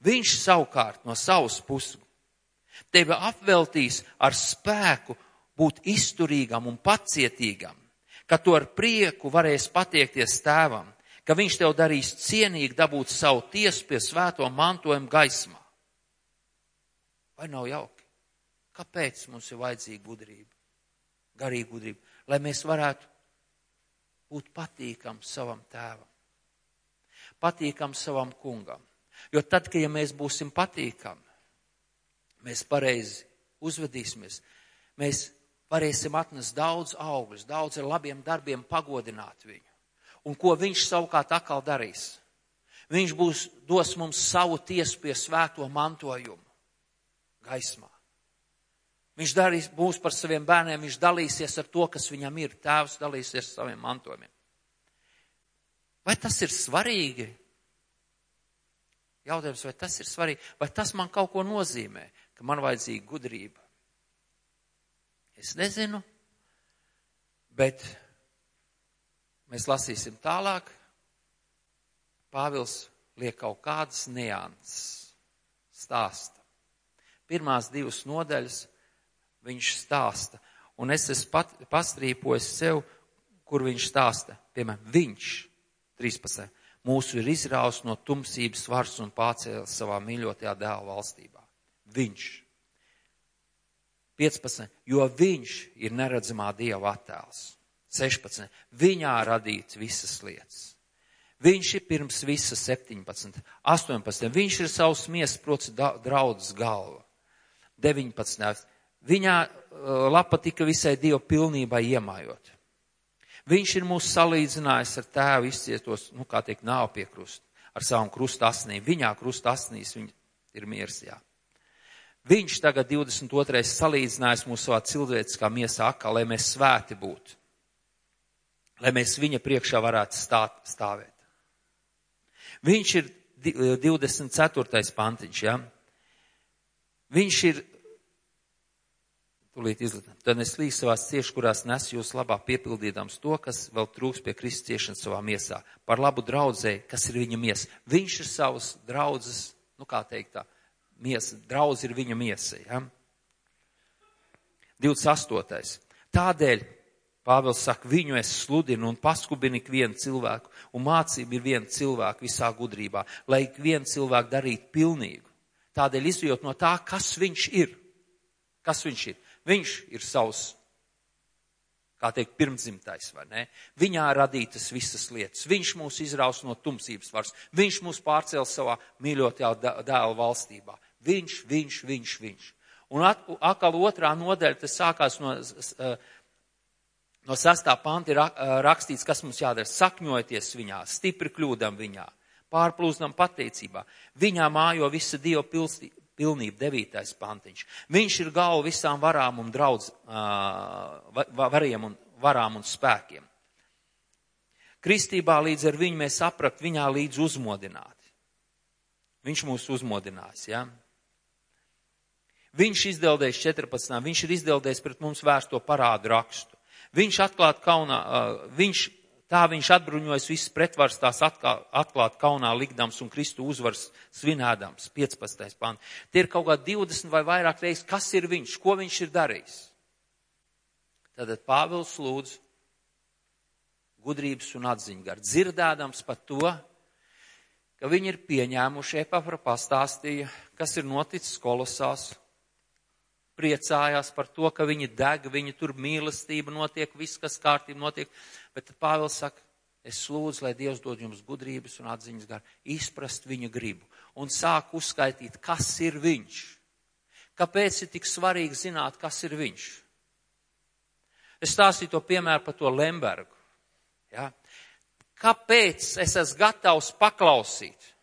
Viņš savukārt no savas puses tevi apveltīs ar spēku būt izturīgam un pacietīgam, ka tu ar prieku varēsi patiekties tēvam, ka viņš tev darīs cienīgi dabūt savu tiesu pie svēto mantojumu gaismā. Vai nav jauki? Kāpēc mums ir vajadzīga gudrība, garīga gudrība? Lai mēs varētu būt patīkam savam tēvam, patīkam savam kungam. Jo tad, kad ja mēs būsim patīkami, mēs pareizi uzvedīsimies, mēs varēsim atnest daudz augļus, daudz ar labiem darbiem pagodināt viņu. Un ko viņš savukārt atkal darīs? Viņš būs, dos mums savu tiesu pie svēto mantojumu gaismā. Viņš darīs, būs par saviem bērniem, viņš dalīsies ar to, kas viņam ir. Tēvs dalīsies ar saviem mantojumiem. Vai tas ir svarīgi? Jautājums, vai tas ir svarīgi? Vai tas man kaut ko nozīmē, ka man vajadzīga gudrība? Es nezinu, bet mēs lasīsim tālāk. Pāvils liek kaut kādas nianses stāsta. Pirmās divas nodaļas viņš stāsta, un es esmu pat, pastrīpojis sev, kur viņš stāsta. Piemēram, viņš 13. mūsu ir izraus no tumsības svars un pārcēlis savā mīļotajā dēla valstībā. Viņš. 15. Jo viņš ir neredzamā Dieva attēls. 16. Viņā radīts visas lietas. Viņš ir pirms visa 17. 18. Viņš ir savs miesas, prots, draudzes galva. 19. Viņā uh, lapa tika visai Dieva pilnībai iemājot. Viņš ir mūs salīdzinājis ar tēvu izcietos, nu, kā teikt, nav pie krusta, ar savam krusta asnīm. Viņā krusta asnīs viņa ir miers, jā. Viņš tagad 22. salīdzinājis mūs savā cilvēciskā miesā akā, lai mēs svēti būtu, lai mēs viņa priekšā varētu stāt, stāvēt. Viņš ir 24. pantiņš, ja? Viņš ir, tūlīt izlietam, tad es līdz savās cieši, kurās nes jūs labā piepildīdams to, kas vēl trūks pie Kristus ciešanas savā miesā, par labu draudzēji, kas ir viņa miesa. Viņš ir savas draudzes, nu kā teikt tā, miesa, draudz ir viņa miesa. Ja? 28. Tādēļ Pāvils saka, viņu es sludinu un paskubinu ikvienu cilvēku, un mācība ir viena cilvēka visā gudrībā, lai ikvienu cilvēku darītu pilnīgu. Tādēļ izjūt no tā, kas viņš ir. Kas viņš ir? Viņš ir savs, kā teikt, pirmdzimtais, vai ne? Viņā radītas visas lietas. Viņš mūs izraus no tumsības varas. Viņš mūs pārcēl savā mīļotajā dēla valstībā. Viņš, viņš, viņš, viņš. Un atkal otrā nodaļa, tas sākās no, no sastā panti rakstīts, kas mums jādara. Sakņojieties viņā, stipri kļūdam viņā, pārplūstam pateicībā. Viņā mājo visa Dieva pilstī, pilnība, devītais pantiņš. Viņš ir galva visām varām un draudz, variem un varām un spēkiem. Kristībā līdz ar viņu mēs saprakt viņā līdz uzmodināti. Viņš mūs uzmodinās, ja? Viņš izdeldēs 14. Viņš ir izdeldējis pret mums vērsto parādu rakstu. Viņš atklāt kaunā, viņš, tā viņš atbruņojas visas pretvars tās atklāt, atklāt kaunā likdams un Kristu uzvars svinēdams. 15. pāns. Tie ir kaut kā 20 vai vairāk reizes, kas ir viņš, ko viņš ir darījis. Tad Pāvils lūdz gudrības un atziņu gar, dzirdēdams par to, ka viņi ir pieņēmuši, Epafra pastāstīja, kas ir noticis kolosās, priecājās par to, ka viņi deg, viņi tur mīlestība notiek, viss, kas kārtība notiek. Bet Pāvils saka, es lūdzu, lai Dievs dod jums gudrības un atziņas gar, izprast viņa gribu un sāk uzskaitīt, kas ir viņš. Kāpēc ir tik svarīgi zināt, kas ir viņš? Es stāstīju to piemēru par to Lembergu. Ja? Kāpēc es esmu gatavs paklausīt?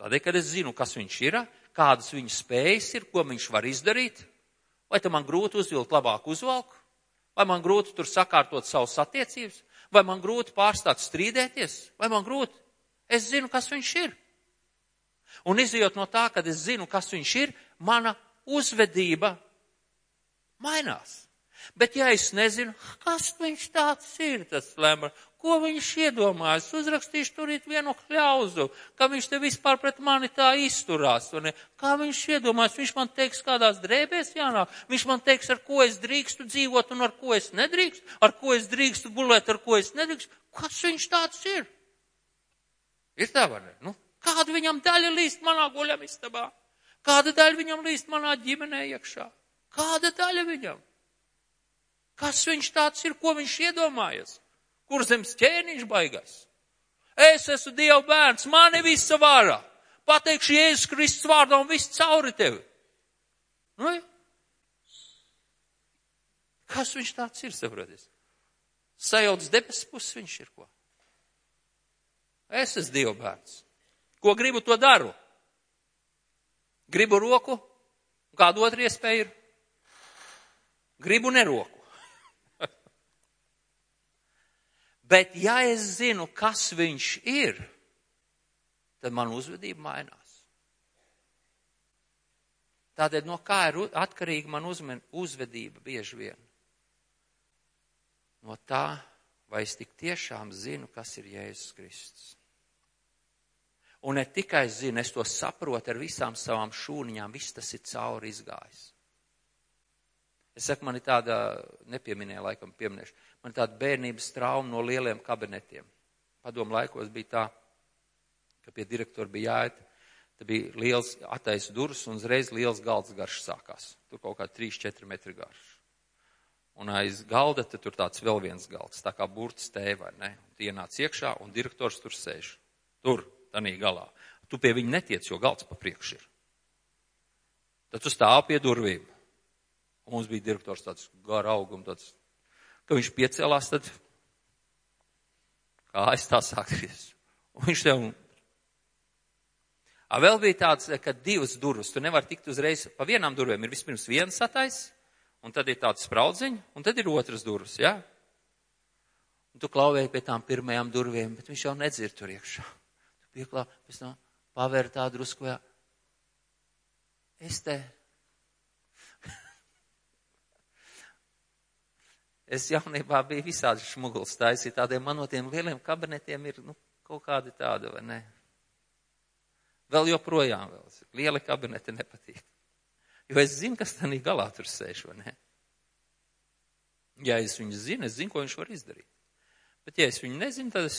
Tādēļ, kad es zinu, kas viņš ir, kādas viņa spējas ir, ko viņš var izdarīt. Vai tam man grūti uzvilkt labāku uzvalku, vai man grūti tur sakārtot savus attiecības, vai man grūti pārstāt strīdēties, vai man grūti. Es zinu, kas viņš ir. Un izjūt no tā, kad es zinu, kas viņš ir, mana uzvedība mainās. Bet ja es nezinu, kas viņš tāds ir, tas lemra, Ko viņš iedomājas? Uzrakstīšu turīt vienu kļauzu, ka viņš te vispār pret mani tā izturās. Kā viņš iedomājas? Viņš man teiks, kādās drēbēs jānāk. Viņš man teiks, ar ko es drīkstu dzīvot un ar ko es nedrīkstu, ar ko es drīkstu gulēt, ar ko es nedrīkstu. Kas viņš tāds ir? Ir tā vai ne? Nu, kāda viņam daļa līst manā guļamistabā? Kāda daļa viņam līst manā ģimenē iekšā? Kāda daļa viņam? Kas viņš tāds ir, ko viņš iedomājas? Kur zemes ķēniņš baigais? Es esmu Dieva bērns, mani visa vārā. Pateikšu Jēzus Kristus vārdā un viss cauri tevi. Nu, kas viņš tāds ir, saproties? Sajauts debesis puses viņš ir ko? Es esmu Dieva bērns. Ko gribu, to daru. Gribu roku, kāda otra iespēja ir? Gribu neroku. Bet ja es zinu, kas viņš ir, tad man uzvedība mainās. Tādēļ no kā ir atkarīga man uzmen, uzvedība bieži vien? No tā, vai es tik tiešām zinu, kas ir Jēzus Kristus. Un ne tikai zinu, es to saprotu ar visām savām šūniņām, viss tas ir cauri izgājis. Es saku, man ir tāda, nepieminēja laikam pieminēšu, man tāda bērnības trauma no lieliem kabinetiem. Padomu laikos bija tā, ka pie direktora bija jāiet, tad bija liels attaisa durvis un uzreiz liels galds garš sākās. Tur kaut kā 3-4 metri garš. Un aiz galda tur tāds vēl viens galds, tā kā burts tēvai, ne? Ienāc iekšā un direktors tur sēž. Tur, tanī galā. Tu pie viņa netiec, jo galds pa priekšu ir. Tad tu stāv pie durvīm. Un mums bija direktors tāds gara augums, tāds, ka viņš piecēlās, tad kā aiz tā sākties. Un viņš tev. A, vēl bija tāds, ka divas durvis, tu nevar tikt uzreiz, pa vienām durvīm ir vispirms viens satais, un tad ir tāds spraudziņš, un tad ir otras durvis, jā? Ja? Un tu klauvēji pie tām pirmajām durvīm, bet viņš jau nedzird tur iekšā. Tu pieklā, pēc tam pavēr tā drusku, jā. Es te Es jaunībā biju visādi šmuguls taisīt, tādiem man no tiem lieliem kabinetiem ir, nu, kaut kādi tādi, vai ne? Vēl joprojām vēl. Lieli kabineti nepatīk. Jo es zinu, kas tā galā tur sēž, vai ne? Ja es viņu zinu, es zinu, ko viņš var izdarīt. Bet ja es viņu nezinu, tad es,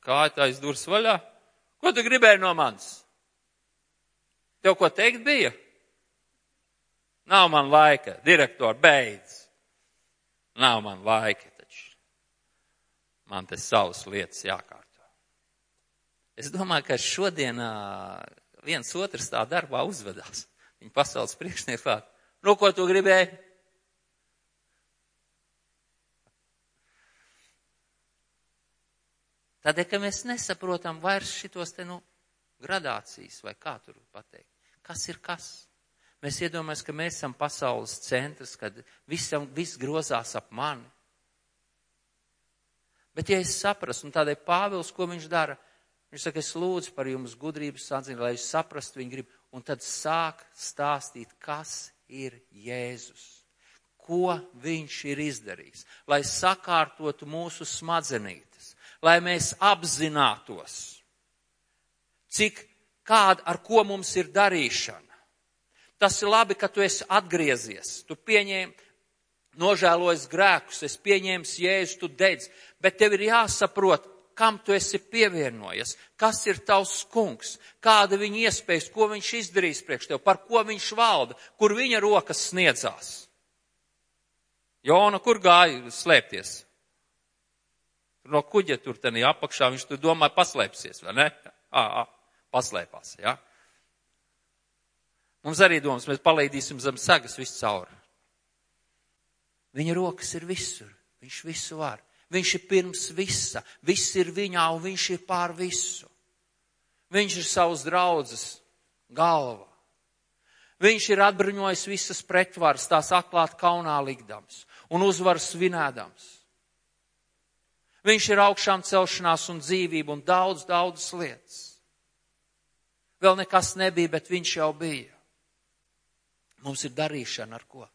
kā aiz durvis vaļā, ko tu gribēji no manis? Tev ko teikt bija? Nav man laika, direktor, beidz. Nav man laika taču. Man te savas lietas jākārto. Es domāju, ka šodien viens otrs tā darbā uzvedās. Viņa pasaules priekšnieks klāt. Nu, ko tu gribēji? Tādēļ, ka mēs nesaprotam vairs šitos te, nu, gradācijas vai kā tur pateikt. Kas ir kas? Mēs iedomājamies, ka mēs esam pasaules centrs, kad visam, viss grozās ap mani. Bet, ja es saprastu, un tādēļ Pāvils, ko viņš dara, viņš saka, es lūdzu par jums gudrības atziņu, lai jūs saprastu viņu gribu, un tad sāk stāstīt, kas ir Jēzus, ko viņš ir izdarījis, lai sakārtotu mūsu smadzenītes, lai mēs apzinātos, cik kāda, ar ko mums ir darīšana. Tas ir labi, ka tu esi atgriezies. Tu pieņēmi, nožēlojas grēkus, es pieņēmu jēzu, tu dedz, bet tev ir jāsaprot, kam tu esi pievienojies, kas ir tavs kungs, kāda viņa iespējas, ko viņš izdarīs priekš tev, par ko viņš valda, kur viņa rokas sniedzās. Jona, kur gāja slēpties? No kuģa tur tenī apakšā viņš tur domāja paslēpsies, vai ne? Ā, ā, paslēpās, jā. Ja? Mums arī domas, mēs palaidīsim zem sagas visu cauri. Viņa rokas ir visur, viņš visu var. Viņš ir pirms visa, viss ir viņā un viņš ir pār visu. Viņš ir savs draudzes galva. Viņš ir atbruņojis visas pretvaras, tās atklāt kaunā likdams un uzvaras svinēdams. Viņš ir augšām celšanās un dzīvība un daudz, daudz lietas. Vēl nekas nebija, bet viņš jau bija. Mums ir darīšana ar ko?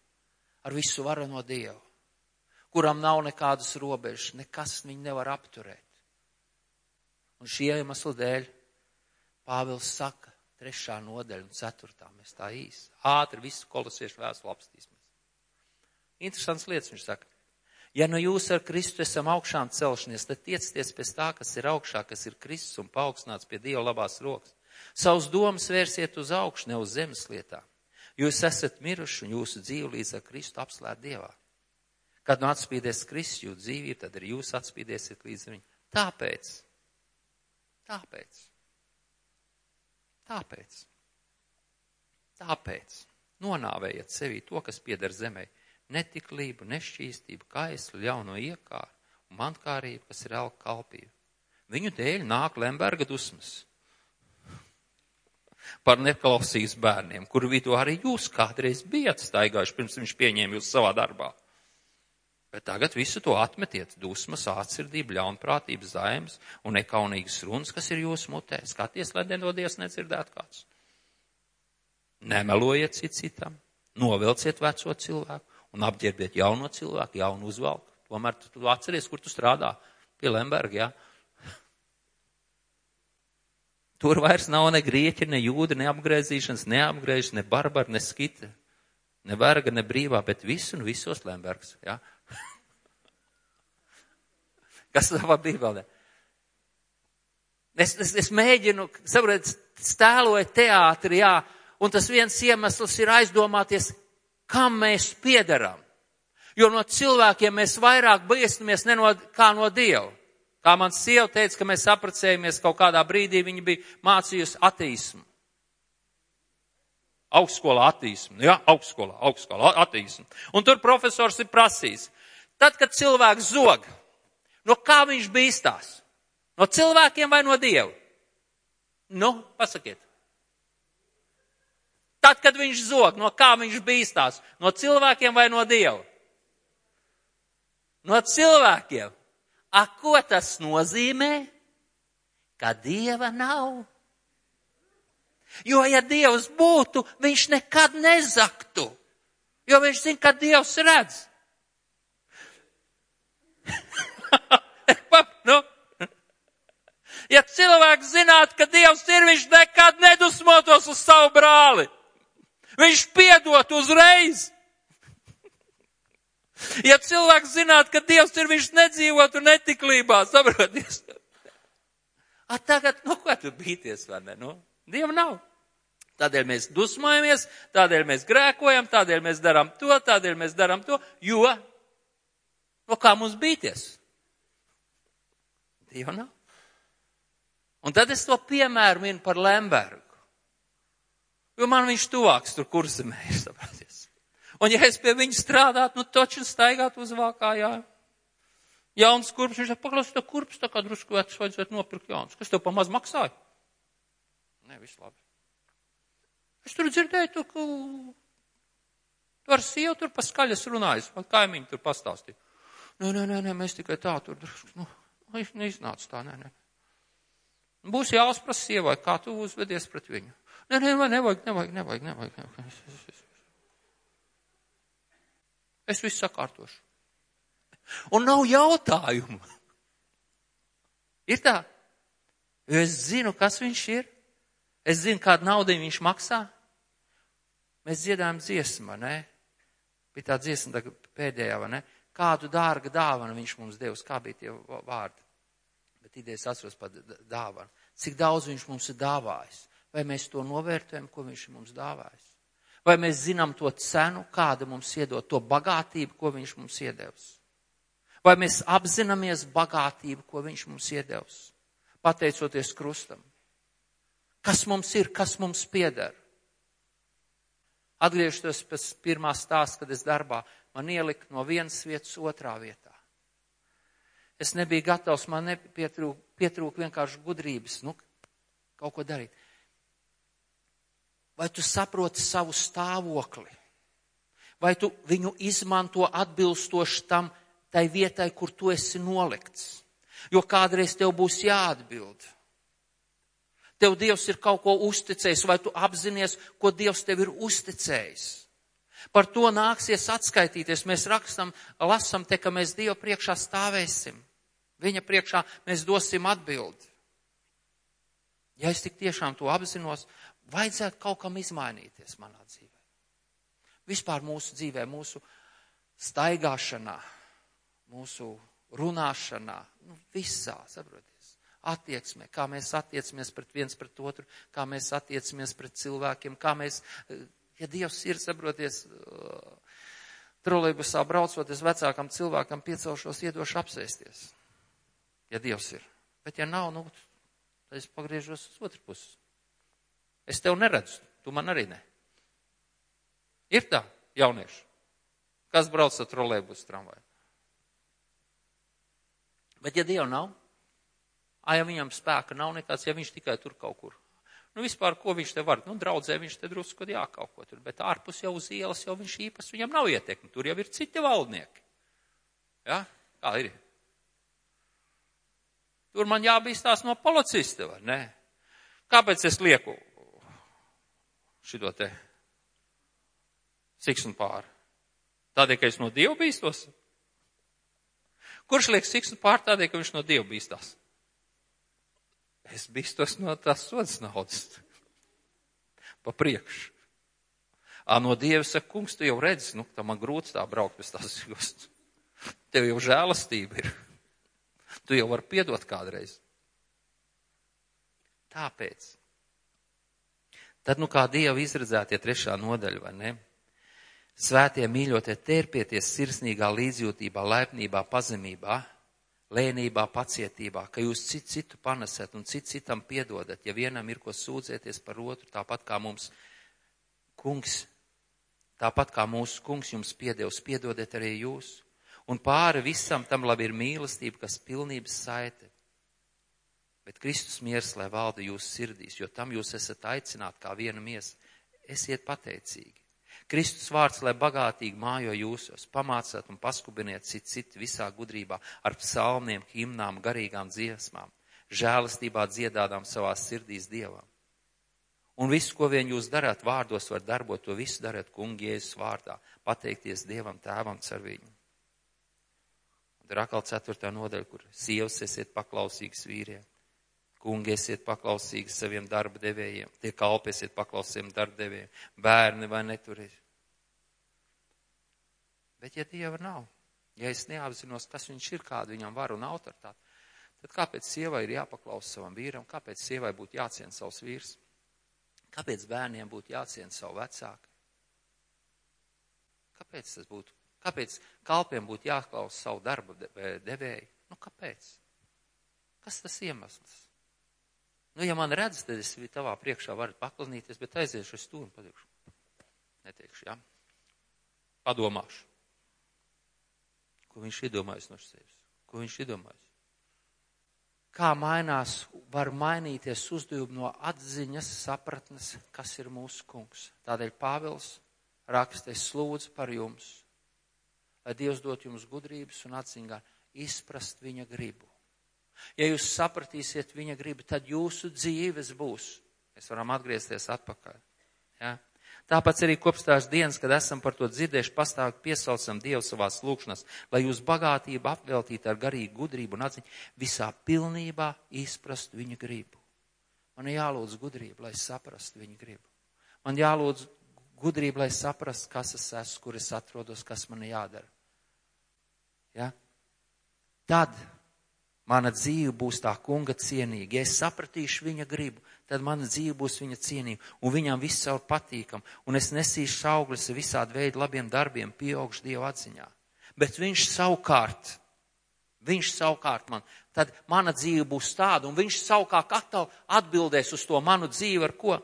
Ar visu varu no Dieva, kuram nav nekādas robežas, nekas viņu nevar apturēt. Un šī iemesla dēļ Pāvils saka, trešā nodaļa un ceturtā, mēs tā īsi, ātri visu kolosiešu vēstuli apstīsimies. Interesants lietas viņš saka. Ja nu jūs ar Kristu esam augšām celšanies, tad tiecieties pēc tā, kas ir augšā, kas ir Kristus un paaugstināts pie Dieva labās rokas. Savus domas vērsiet uz augšu, ne uz zemes lietām. Jūs esat miruši un jūsu dzīve līdz ar Kristu apslēt Dievā. Kad nu atspīdēs Kristus jūsu dzīvību, tad arī jūs atspīdēsiet līdz viņu. Tāpēc, tāpēc, tāpēc, tāpēc nonāvējiet sevī to, kas pieder zemē netiklību, nešķīstību, kaislu, ļauno iekāru un mantkārību, kas ir elka kalpība. Viņu dēļ nāk Lemberga dusmas par neklausīs bērniem, kuru vidū arī jūs kādreiz bijat staigājuši, pirms viņš pieņēma jūs savā darbā. Bet tagad visu to atmetiet - dusmas, atsirdība, ļaunprātība, zaimas un nekaunīgas runas, kas ir jūsu mutē. Skaties, lai nedodies nedzirdēt kāds. Nemelojiet cit citam, novilciet veco cilvēku, un apģērbiet jauno cilvēku, jaunu uzvalku. Tomēr tu, tu atceries, kur tu strādā pie Lemberga, jā. Ja? Tur vairs nav ne grieķi, ne jūda, ne apgriezīšanas, ne apgriežas, ne barbara, ne skita, ne verga, ne brīvā, bet visu un visos Lembergs. Ja? Kas savā bībelē? Es, es, es mēģinu, saprotiet, stēloju teātri, jā, un tas viens iemesls ir aizdomāties, kam mēs piedaram. Jo no cilvēkiem mēs vairāk baistamies ne no, kā no Dieva. Kā mans sieva teica, ka mēs apprecējamies kaut kādā brīdī, viņa bija mācījusi attīsmu. Augstskolā attīsmu, jā, augstskolā, augstskolā attīsmu. Un tur profesors ir prasījis, tad, kad cilvēks zog, no kā viņš bīstās? No cilvēkiem vai no Dieva? Nu, pasakiet. Tad, kad viņš zog, no kā viņš bīstās? No cilvēkiem vai no Dieva? No cilvēkiem. A, ko tas nozīmē? Ka Dieva nav. Jo, ja Dievs būtu, viņš nekad nezaktu. Jo viņš zina, ka Dievs redz. nu, ja cilvēks zinātu, ka Dievs ir, viņš nekad nedusmotos uz savu brāli. Viņš piedot uzreiz. Ja cilvēks zinātu, ka Dievs ir, viņš nedzīvotu netiklībā, saproties. A tagad, nu, ko tu bīties, vai ne? Nu, Dieva nav. Tādēļ mēs dusmojamies, tādēļ mēs grēkojam, tādēļ mēs darām to, tādēļ mēs darām to, jo, no kā mums bīties? Dieva nav. Un tad es to piemēru minu par Lembergu. Jo man viņš tuvāks tur kurzemē ir, sapraties. Un ja es pie viņa strādātu, nu taču staigātu uz vākājā. Jauns kurps, viņš saka, paklaus, tā kurps tā kā drusku vecs, vajadzētu nopirkt jauns. Kas tev pamaz maksāja? Nē, viss labi. Es tur dzirdēju, tu, ka tu ar sievu tur pa skaļas runājas, man kaimiņi tur pastāstīja. Nē, nē, nē, nē, mēs tikai tā tur drusku, nu, neiznāca tā, nē, nē. Būs jāuzprasa sievai, kā tu uzvedies pret viņu. Nē, nē, nevajag, nevajag, nevajag, nevajag. nevajag. Es, visu sakārtošu. Un nav jautājumu. Ir tā. Jo es zinu, kas viņš ir. Es zinu, kādu naudu viņš maksā. Mēs dziedājam dziesmu, ne? Bija tā dziesma pēdējā, vai ne? Kādu dārga dāvanu viņš mums devis, kā bija tie vārdi. Bet idejas atceros par dāvanu. Cik daudz viņš mums ir dāvājis. Vai mēs to novērtējam, ko viņš mums dāvājis? Vai mēs zinām to cenu, kāda mums iedod, to bagātību, ko viņš mums iedevis? Vai mēs apzināmies bagātību, ko viņš mums iedevis, pateicoties krustam? Kas mums ir, kas mums pieder? Atgriežos pēc pirmā stāsta, kad es darbā man ielikt no vienas vietas otrā vietā. Es nebiju gatavs, man nepietrūk, pietrūk vienkārši gudrības, nu, kaut ko darīt. Vai tu saproti savu stāvokli? Vai tu viņu izmanto atbilstoši tam, tai vietai, kur tu esi nolikts? Jo kādreiz tev būs jāatbild. Tev Dievs ir kaut ko uzticējis, vai tu apzinies, ko Dievs tev ir uzticējis? Par to nāksies atskaitīties. Mēs rakstam, lasam te, ka mēs Dievu priekšā stāvēsim. Viņa priekšā mēs dosim atbildi. Ja es tik tiešām to apzinos, vajadzētu kaut kam izmainīties manā dzīvē. Vispār mūsu dzīvē, mūsu staigāšanā, mūsu runāšanā, nu, visā, saproties, attieksmē, kā mēs attiecamies pret viens pret otru, kā mēs attiecamies pret cilvēkiem, kā mēs, ja Dievs ir, saproties, trolejbusā braucoties vecākam cilvēkam piecelšos, iedošu apsēsties, ja Dievs ir. Bet ja nav, nu, tad es pagriežos uz otru pusi. Es tev neredzu, tu man arī ne. Ir tā, jaunieši. Kas brauc ar trolēbus tramvaju? Bet ja Dieva nav, a, ja viņam spēka nav nekāds, ja viņš tikai tur kaut kur. Nu, vispār, ko viņš te var? Nu, draudzē viņš te drusku jā, kaut ko tur, bet ārpus jau uz ielas jau viņš īpaši, viņam nav ietekmi. Tur jau ir citi valdnieki. Ja? Kā ir? Tur man jābīstās no policista, vai ne? Kāpēc es lieku šito te siksnu pāri? Tādēļ, ka es no Dieva bīstos? Kurš liek siksnu pāri tādēļ, ka viņš no Dieva bīstās? Es bīstos no tās sodas naudas. Pa priekšu. Ā, no Dieva saka, kungs, tu jau redzi, nu, tā man grūts tā braukt pēc tās jostas. Tev jau žēlastība ir. Tu jau vari piedot kādreiz. Tāpēc Tad, nu, kā Dieva izredzētie trešā nodaļa, vai ne? Svētie mīļotie, tērpieties sirsnīgā līdzjūtībā, laipnībā, pazemībā, lēnībā, pacietībā, ka jūs citu citu panesat un citu citam piedodat, ja vienam ir ko sūdzēties par otru, tāpat kā mums kungs, tāpat kā mūsu kungs jums piedevs, piedodiet arī jūs. Un pāri visam tam labi ir mīlestība, kas pilnības saite. Bet Kristus miers, lai valda jūsu sirdīs, jo tam jūs esat aicināti kā viena miesa. Esiet pateicīgi. Kristus vārds, lai bagātīgi mājo jūsos, pamācāt un paskubiniet citu citu visā gudrībā ar psalmiem, himnām, garīgām dziesmām, žēlastībā dziedādām savās sirdīs Dievam. Un visu, ko vien jūs darāt vārdos, var darbot, to visu darāt kungi Jēzus vārdā, pateikties Dievam tēvam cer viņu. Un tur atkal ceturtā nodaļa, kur sievas esiet paklausīgas vīriem. Kungi, esiet paklausīgi saviem darba devējiem, tie kalpi esiet paklausīgiem darba devējiem, bērni vai neturiet. Bet ja Dieva nav, ja es neapzinos, kas viņš ir, kāda viņam var un autoritāte, tad kāpēc sievai ir jāpaklausa savam vīram, kāpēc sievai būtu jāciena savs vīrs, kāpēc bērniem būtu jāciena savu vecāku? Kāpēc tas būtu? Kāpēc kalpiem būtu jāklausa savu darbu devēju? Nu, kāpēc? Kas tas iemesls? Nu, ja man redz, tad es tavā priekšā varu paklanīties, bet aiziešu uz stūri un pateikšu. Neteikšu, jā. Ja? Padomāšu. Ko viņš iedomājas no sevis? Ko viņš iedomājas? Kā mainās, var mainīties uzdevumi no atziņas, sapratnes, kas ir mūsu kungs. Tādēļ Pāvils raksta, es lūdzu par jums, lai Dievs dot jums gudrības un atziņā izprast viņa gribu Ja jūs sapratīsiet viņa gribu, tad jūsu dzīves būs. Mēs varam atgriezties atpakaļ. Ja? Tāpēc arī kopstās dienas, kad esam par to dzirdējuši, pastāvīgi piesaucam Dievu savās lūkšanās, lai jūs bagātību apveltītu ar garīgu gudrību un atziņu, visā pilnībā izprast viņa gribu. Man jālūdz gudrība, lai saprastu viņa gribu. Man jālūdz gudrība, lai saprastu, kas es esmu, kur es atrodos, kas man jādara. Ja? Tad Mana dzīve būs tā kunga cienīga. Ja es sapratīšu viņa gribu, tad mana dzīve būs viņa cienīga. Un viņam viss caur patīkam. Un es nesīšu augļus visādi veidu labiem darbiem, pieaugšu Dieva atziņā. Bet viņš savukārt, viņš savukārt man, tad mana dzīve būs tāda, un viņš savukārt atkal atbildēs uz to manu dzīvi ar ko?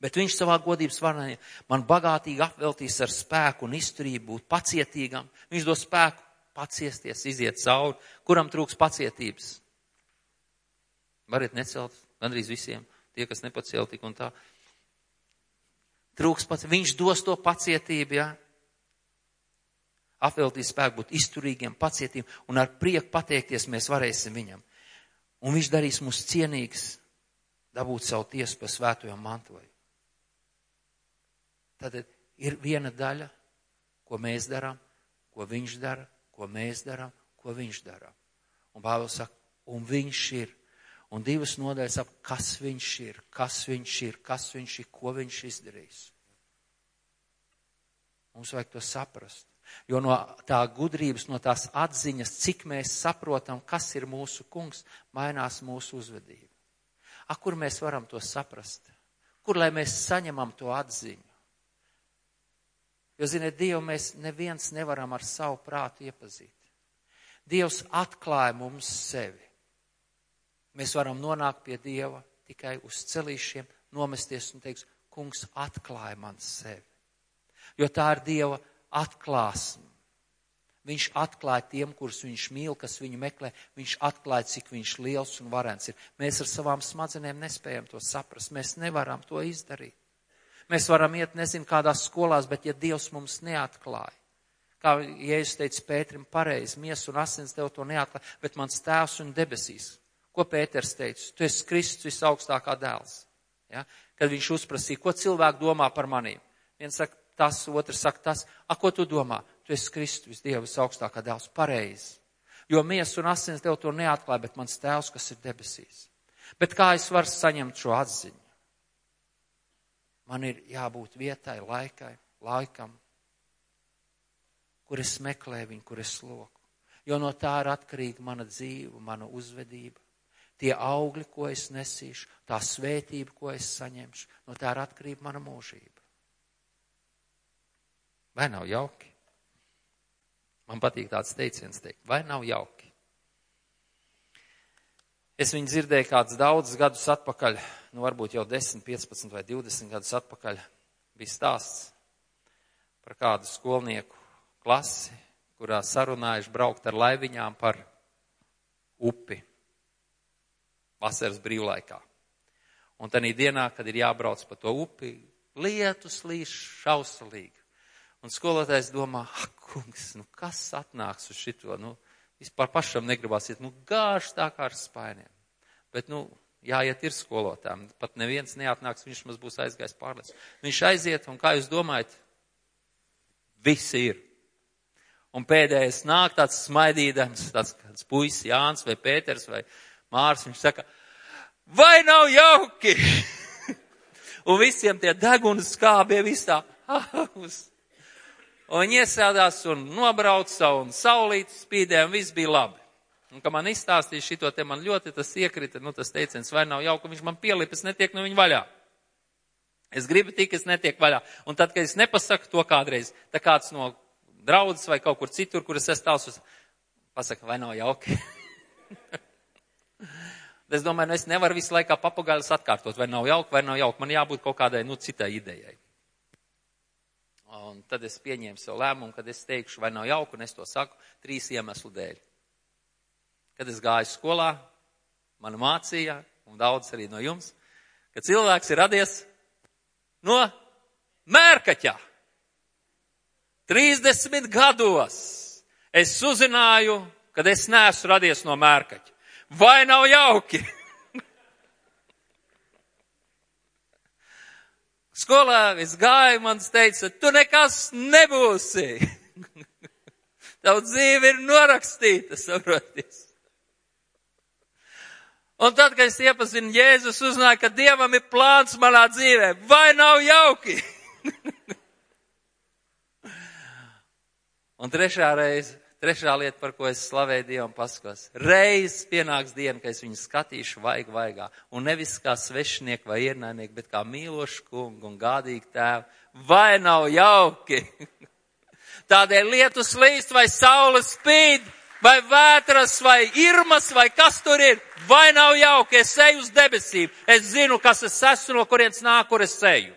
Bet viņš savā godības varnē man bagātīgi apveltīs ar spēku un izturību, būt pacietīgam. Viņš dos spēku paciesties, iziet cauri. Kuram trūks pacietības? Variet necelt gandrīz visiem, tie, kas nepacēl tik un tā. Trūks pats, viņš dos to pacietību, jā. Ja? Apveltīs spēku būt izturīgiem, pacietiem un ar prieku pateikties mēs varēsim viņam. Un viņš darīs mūs cienīgs dabūt savu tiesu par svētojam mantojumu. Tad ir viena daļa, ko mēs darām, ko viņš dara, ko mēs darām, ko viņš dara. Un Pāvils saka, un viņš ir. Un divas nodaļas ap, kas viņš ir, kas viņš ir, kas viņš ir, ko viņš izdarīs. Mums vajag to saprast. Jo no tā gudrības, no tās atziņas, cik mēs saprotam, kas ir mūsu kungs, mainās mūsu uzvedība. A, kur mēs varam to saprast? Kur lai mēs saņemam to atziņu? Jo, ziniet, Dievu mēs neviens nevaram ar savu prātu iepazīt. Dievs atklāja mums sevi. Mēs varam nonākt pie Dieva tikai uz celīšiem, nomesties un teikt, kungs atklāja man sevi. Jo tā ir Dieva atklāsme. Viņš atklāja tiem, kurus viņš mīl, kas viņu meklē. Viņš atklāja, cik viņš liels un varens ir. Mēs ar savām smadzenēm nespējam to saprast. Mēs nevaram to izdarīt. Mēs varam iet nezinu kādās skolās, bet ja Dievs mums neatklāja, kā Jēzus teica Pēterim pareizi, mies un asins tev to neatklāja, bet mans tēvs un debesīs. Ko Pēters teica? Tu esi Kristus visaugstākā dēls. Ja? Kad viņš uzprasīja, ko cilvēki domā par manīm. Viens saka tas, otrs saka tas. A, ko tu domā? Tu esi Kristus, Dieva visaugstākā dēls. Pareizi. Jo mies un asins tev to neatklāja, bet mans tēvs, kas ir debesīs. Bet kā es varu saņemt šo atziņu? Man ir jābūt vietai, laikai, laikam, kur es meklēju viņu, kur es loku. Jo no tā ir atkarīga mana dzīve, mana uzvedība. Tie augļi, ko es nesīšu, tā svētība, ko es saņemšu, no tā ir atkarīga mana mūžība. Vai nav jauki? Man patīk tāds teiciens teikt, vai nav jauki? Es viņu dzirdēju kādus daudzus gadus atpakaļ, nu varbūt jau 10, 15 vai 20 gadus atpakaļ, bija stāsts par kādu skolnieku klasi, kurā sarunājuši braukt ar laiviņām par upi vasaras brīvlaikā. Un tādā dienā, kad ir jābrauc pa to upi, lietus līš šausalīgi. Un skolotājs domā, ak, kungs, nu kas atnāks uz šito, nu, Vispār pašam negribās iet, nu gāž tā kā ar spainiem. Bet, nu, jāiet ir skolotām. Pat neviens neatnāks, viņš mums būs aizgājis pārlies. Viņš aiziet, un kā jūs domājat, visi ir. Un pēdējais nāk tāds smaidīdams, tāds kāds puisis Jānis vai Pēters vai Mārs, viņš saka, vai nav jauki? un visiem tie degunas skābie visā. Un viņi iesēdās un nobrauca un saulīt spīdē un viss bija labi. Un, kad man izstāstīja šito te, man ļoti tas iekrita, nu, tas teiciens, vai nav jauka, viņš man pielip, es netiek no viņa vaļā. Es gribu tik, es netiek vaļā. Un tad, kad es nepasaku to kādreiz, tā kāds no draudzes vai kaut kur citur, kur es esmu tāls, pasaka, vai nav jauki. es domāju, nu, es nevaru visu laikā papagaļus atkārtot, vai nav jauki, vai nav jauki. Man jābūt kaut kādai, nu, citai idejai. Un tad es pieņēmu savu lēmumu, kad es teikšu, vai nav jauki, un es to saku trīs iemeslu dēļ. Kad es gāju skolā, man mācīja, un daudz arī no jums, ka cilvēks ir radies no mērkaķa. 30 gados es uzzināju, kad es neesmu radies no mērkaķa. Vai nav jauki? Skolā es gāju, man teica, tu nekas nebūsi. Tavu dzīve ir norakstīta, saproties. Un tad, kad es iepazinu Jēzus, uzzināju, ka Dievam ir plāns manā dzīvē. Vai nav jauki? Un trešā reize, trešā lieta, par ko es slavēju Dievam paskos. Reiz pienāks diena, kad es viņu skatīšu vaig vaigā. Un nevis kā svešnieku vai iernaidnieku, bet kā mīlošu kungu un gādīgu tēvu. Vai nav jauki? Tādēļ lietus līst vai saule spīd. vai vētras, vai irmas, vai kas tur ir, vai nav jauki, es eju uz debesīm, es zinu, kas es esmu, no kurienes nāk, kur es eju.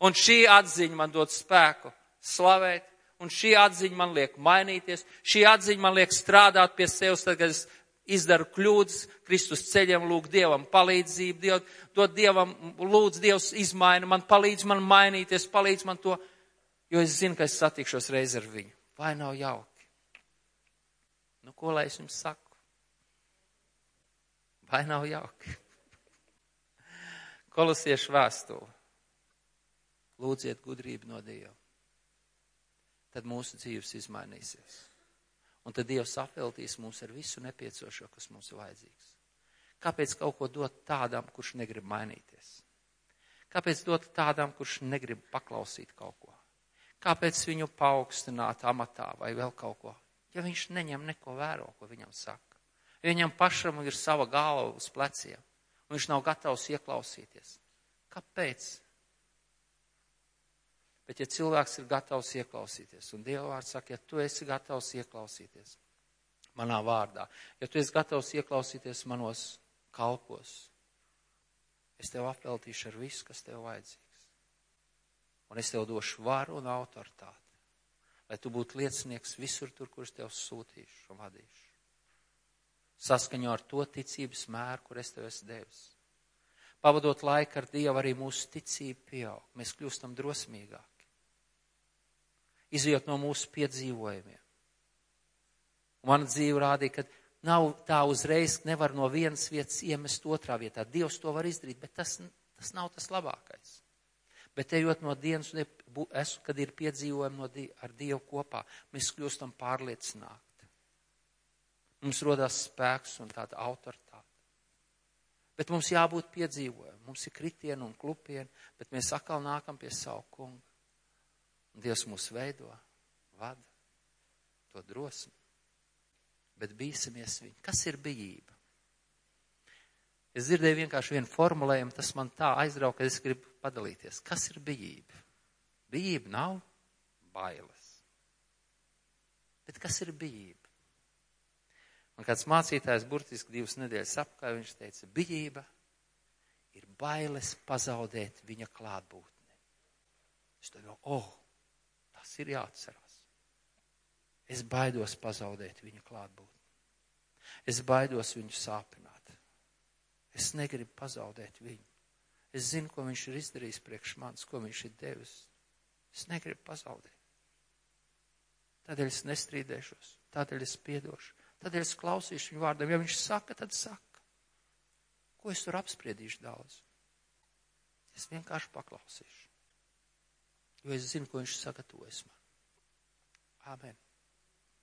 Un šī atziņa man dod spēku slavēt, un šī atziņa man liek mainīties, šī atziņa man liek strādāt pie sevis, tad, kad es izdaru kļūdas, Kristus ceļiem lūg Dievam palīdzību, Diev, dod Dievam, lūdz Dievs izmaina man, palīdz man mainīties, palīdz man to, jo es zinu, ka es satikšos reiz ar viņu. Vai nav jauki? Nu, ko lai es jums saku? Vai nav jauki? Kolosiešu vēstuli. Lūdziet gudrību no Dieva. Tad mūsu dzīves izmainīsies. Un tad Dievs apveltīs mūs ar visu nepieciešamo, kas mums ir vajadzīgs. Kāpēc kaut ko dot tādam, kurš negrib mainīties? Kāpēc dot tādam, kurš negrib paklausīt kaut ko? Kāpēc viņu paaugstināt amatā vai vēl kaut ko? Ja viņš neņem neko vēro, ko viņam saka. Ja viņam pašam ir sava galva uz pleciem, un viņš nav gatavs ieklausīties. Kāpēc? Bet ja cilvēks ir gatavs ieklausīties, un Dieva vārds saka, ja tu esi gatavs ieklausīties manā vārdā, ja tu esi gatavs ieklausīties manos kalpos, es tev apveltīšu ar visu, kas tev vajadzīgs. Un es tev došu varu un autoritāti, lai tu būtu liecinieks visur tur, kur es tev sūtīšu un vadīšu. Saskaņo ar to ticības mēru, kur es tev esmu devis. Pavadot laiku ar Dievu, arī mūsu ticība pieaug. Mēs kļūstam drosmīgāki izjūt no mūsu piedzīvojumiem. Mana dzīve rādīja, ka nav tā uzreiz, nevar no vienas vietas iemest otrā vietā. Dievs to var izdarīt, bet tas, tas nav tas labākais. Bet ejot no dienas, esmu, kad ir piedzīvojumi no die, ar Dievu kopā, mēs kļūstam pārliecināti. Mums rodas spēks un tāda autoritāte. Bet mums jābūt piedzīvojumam. Mums ir kritieni un klupieni, bet mēs atkal nākam pie savu kungu. Dievs mūs veido, vada to drosmi, bet bīsimies viņu. Kas ir bijība? Es dzirdēju vienkārši vienu formulējumu, tas man tā aizrauga, ka es gribu padalīties. Kas ir bijība? Bijība nav bailes. Bet kas ir bijība? Un kāds mācītājs burtiski divas nedēļas apkārt, viņš teica, bijība ir bailes pazaudēt viņa klātbūtni. Es domāju, oh, ir jāatcerās. Es baidos pazaudēt viņa klātbūtni. Es baidos viņu sāpināt. Es negribu pazaudēt viņu. Es zinu, ko viņš ir izdarījis priekš manis, ko viņš ir devis. Es negribu pazaudēt. Tādēļ es nestrīdēšos, tādēļ es piedošu, tādēļ es klausīšu viņu vārdam. Ja viņš saka, tad saka. Ko es tur apspriedīšu daudz? Es vienkārši paklausīšu jo es zinu, ko viņš sagatavojas man. Āmen.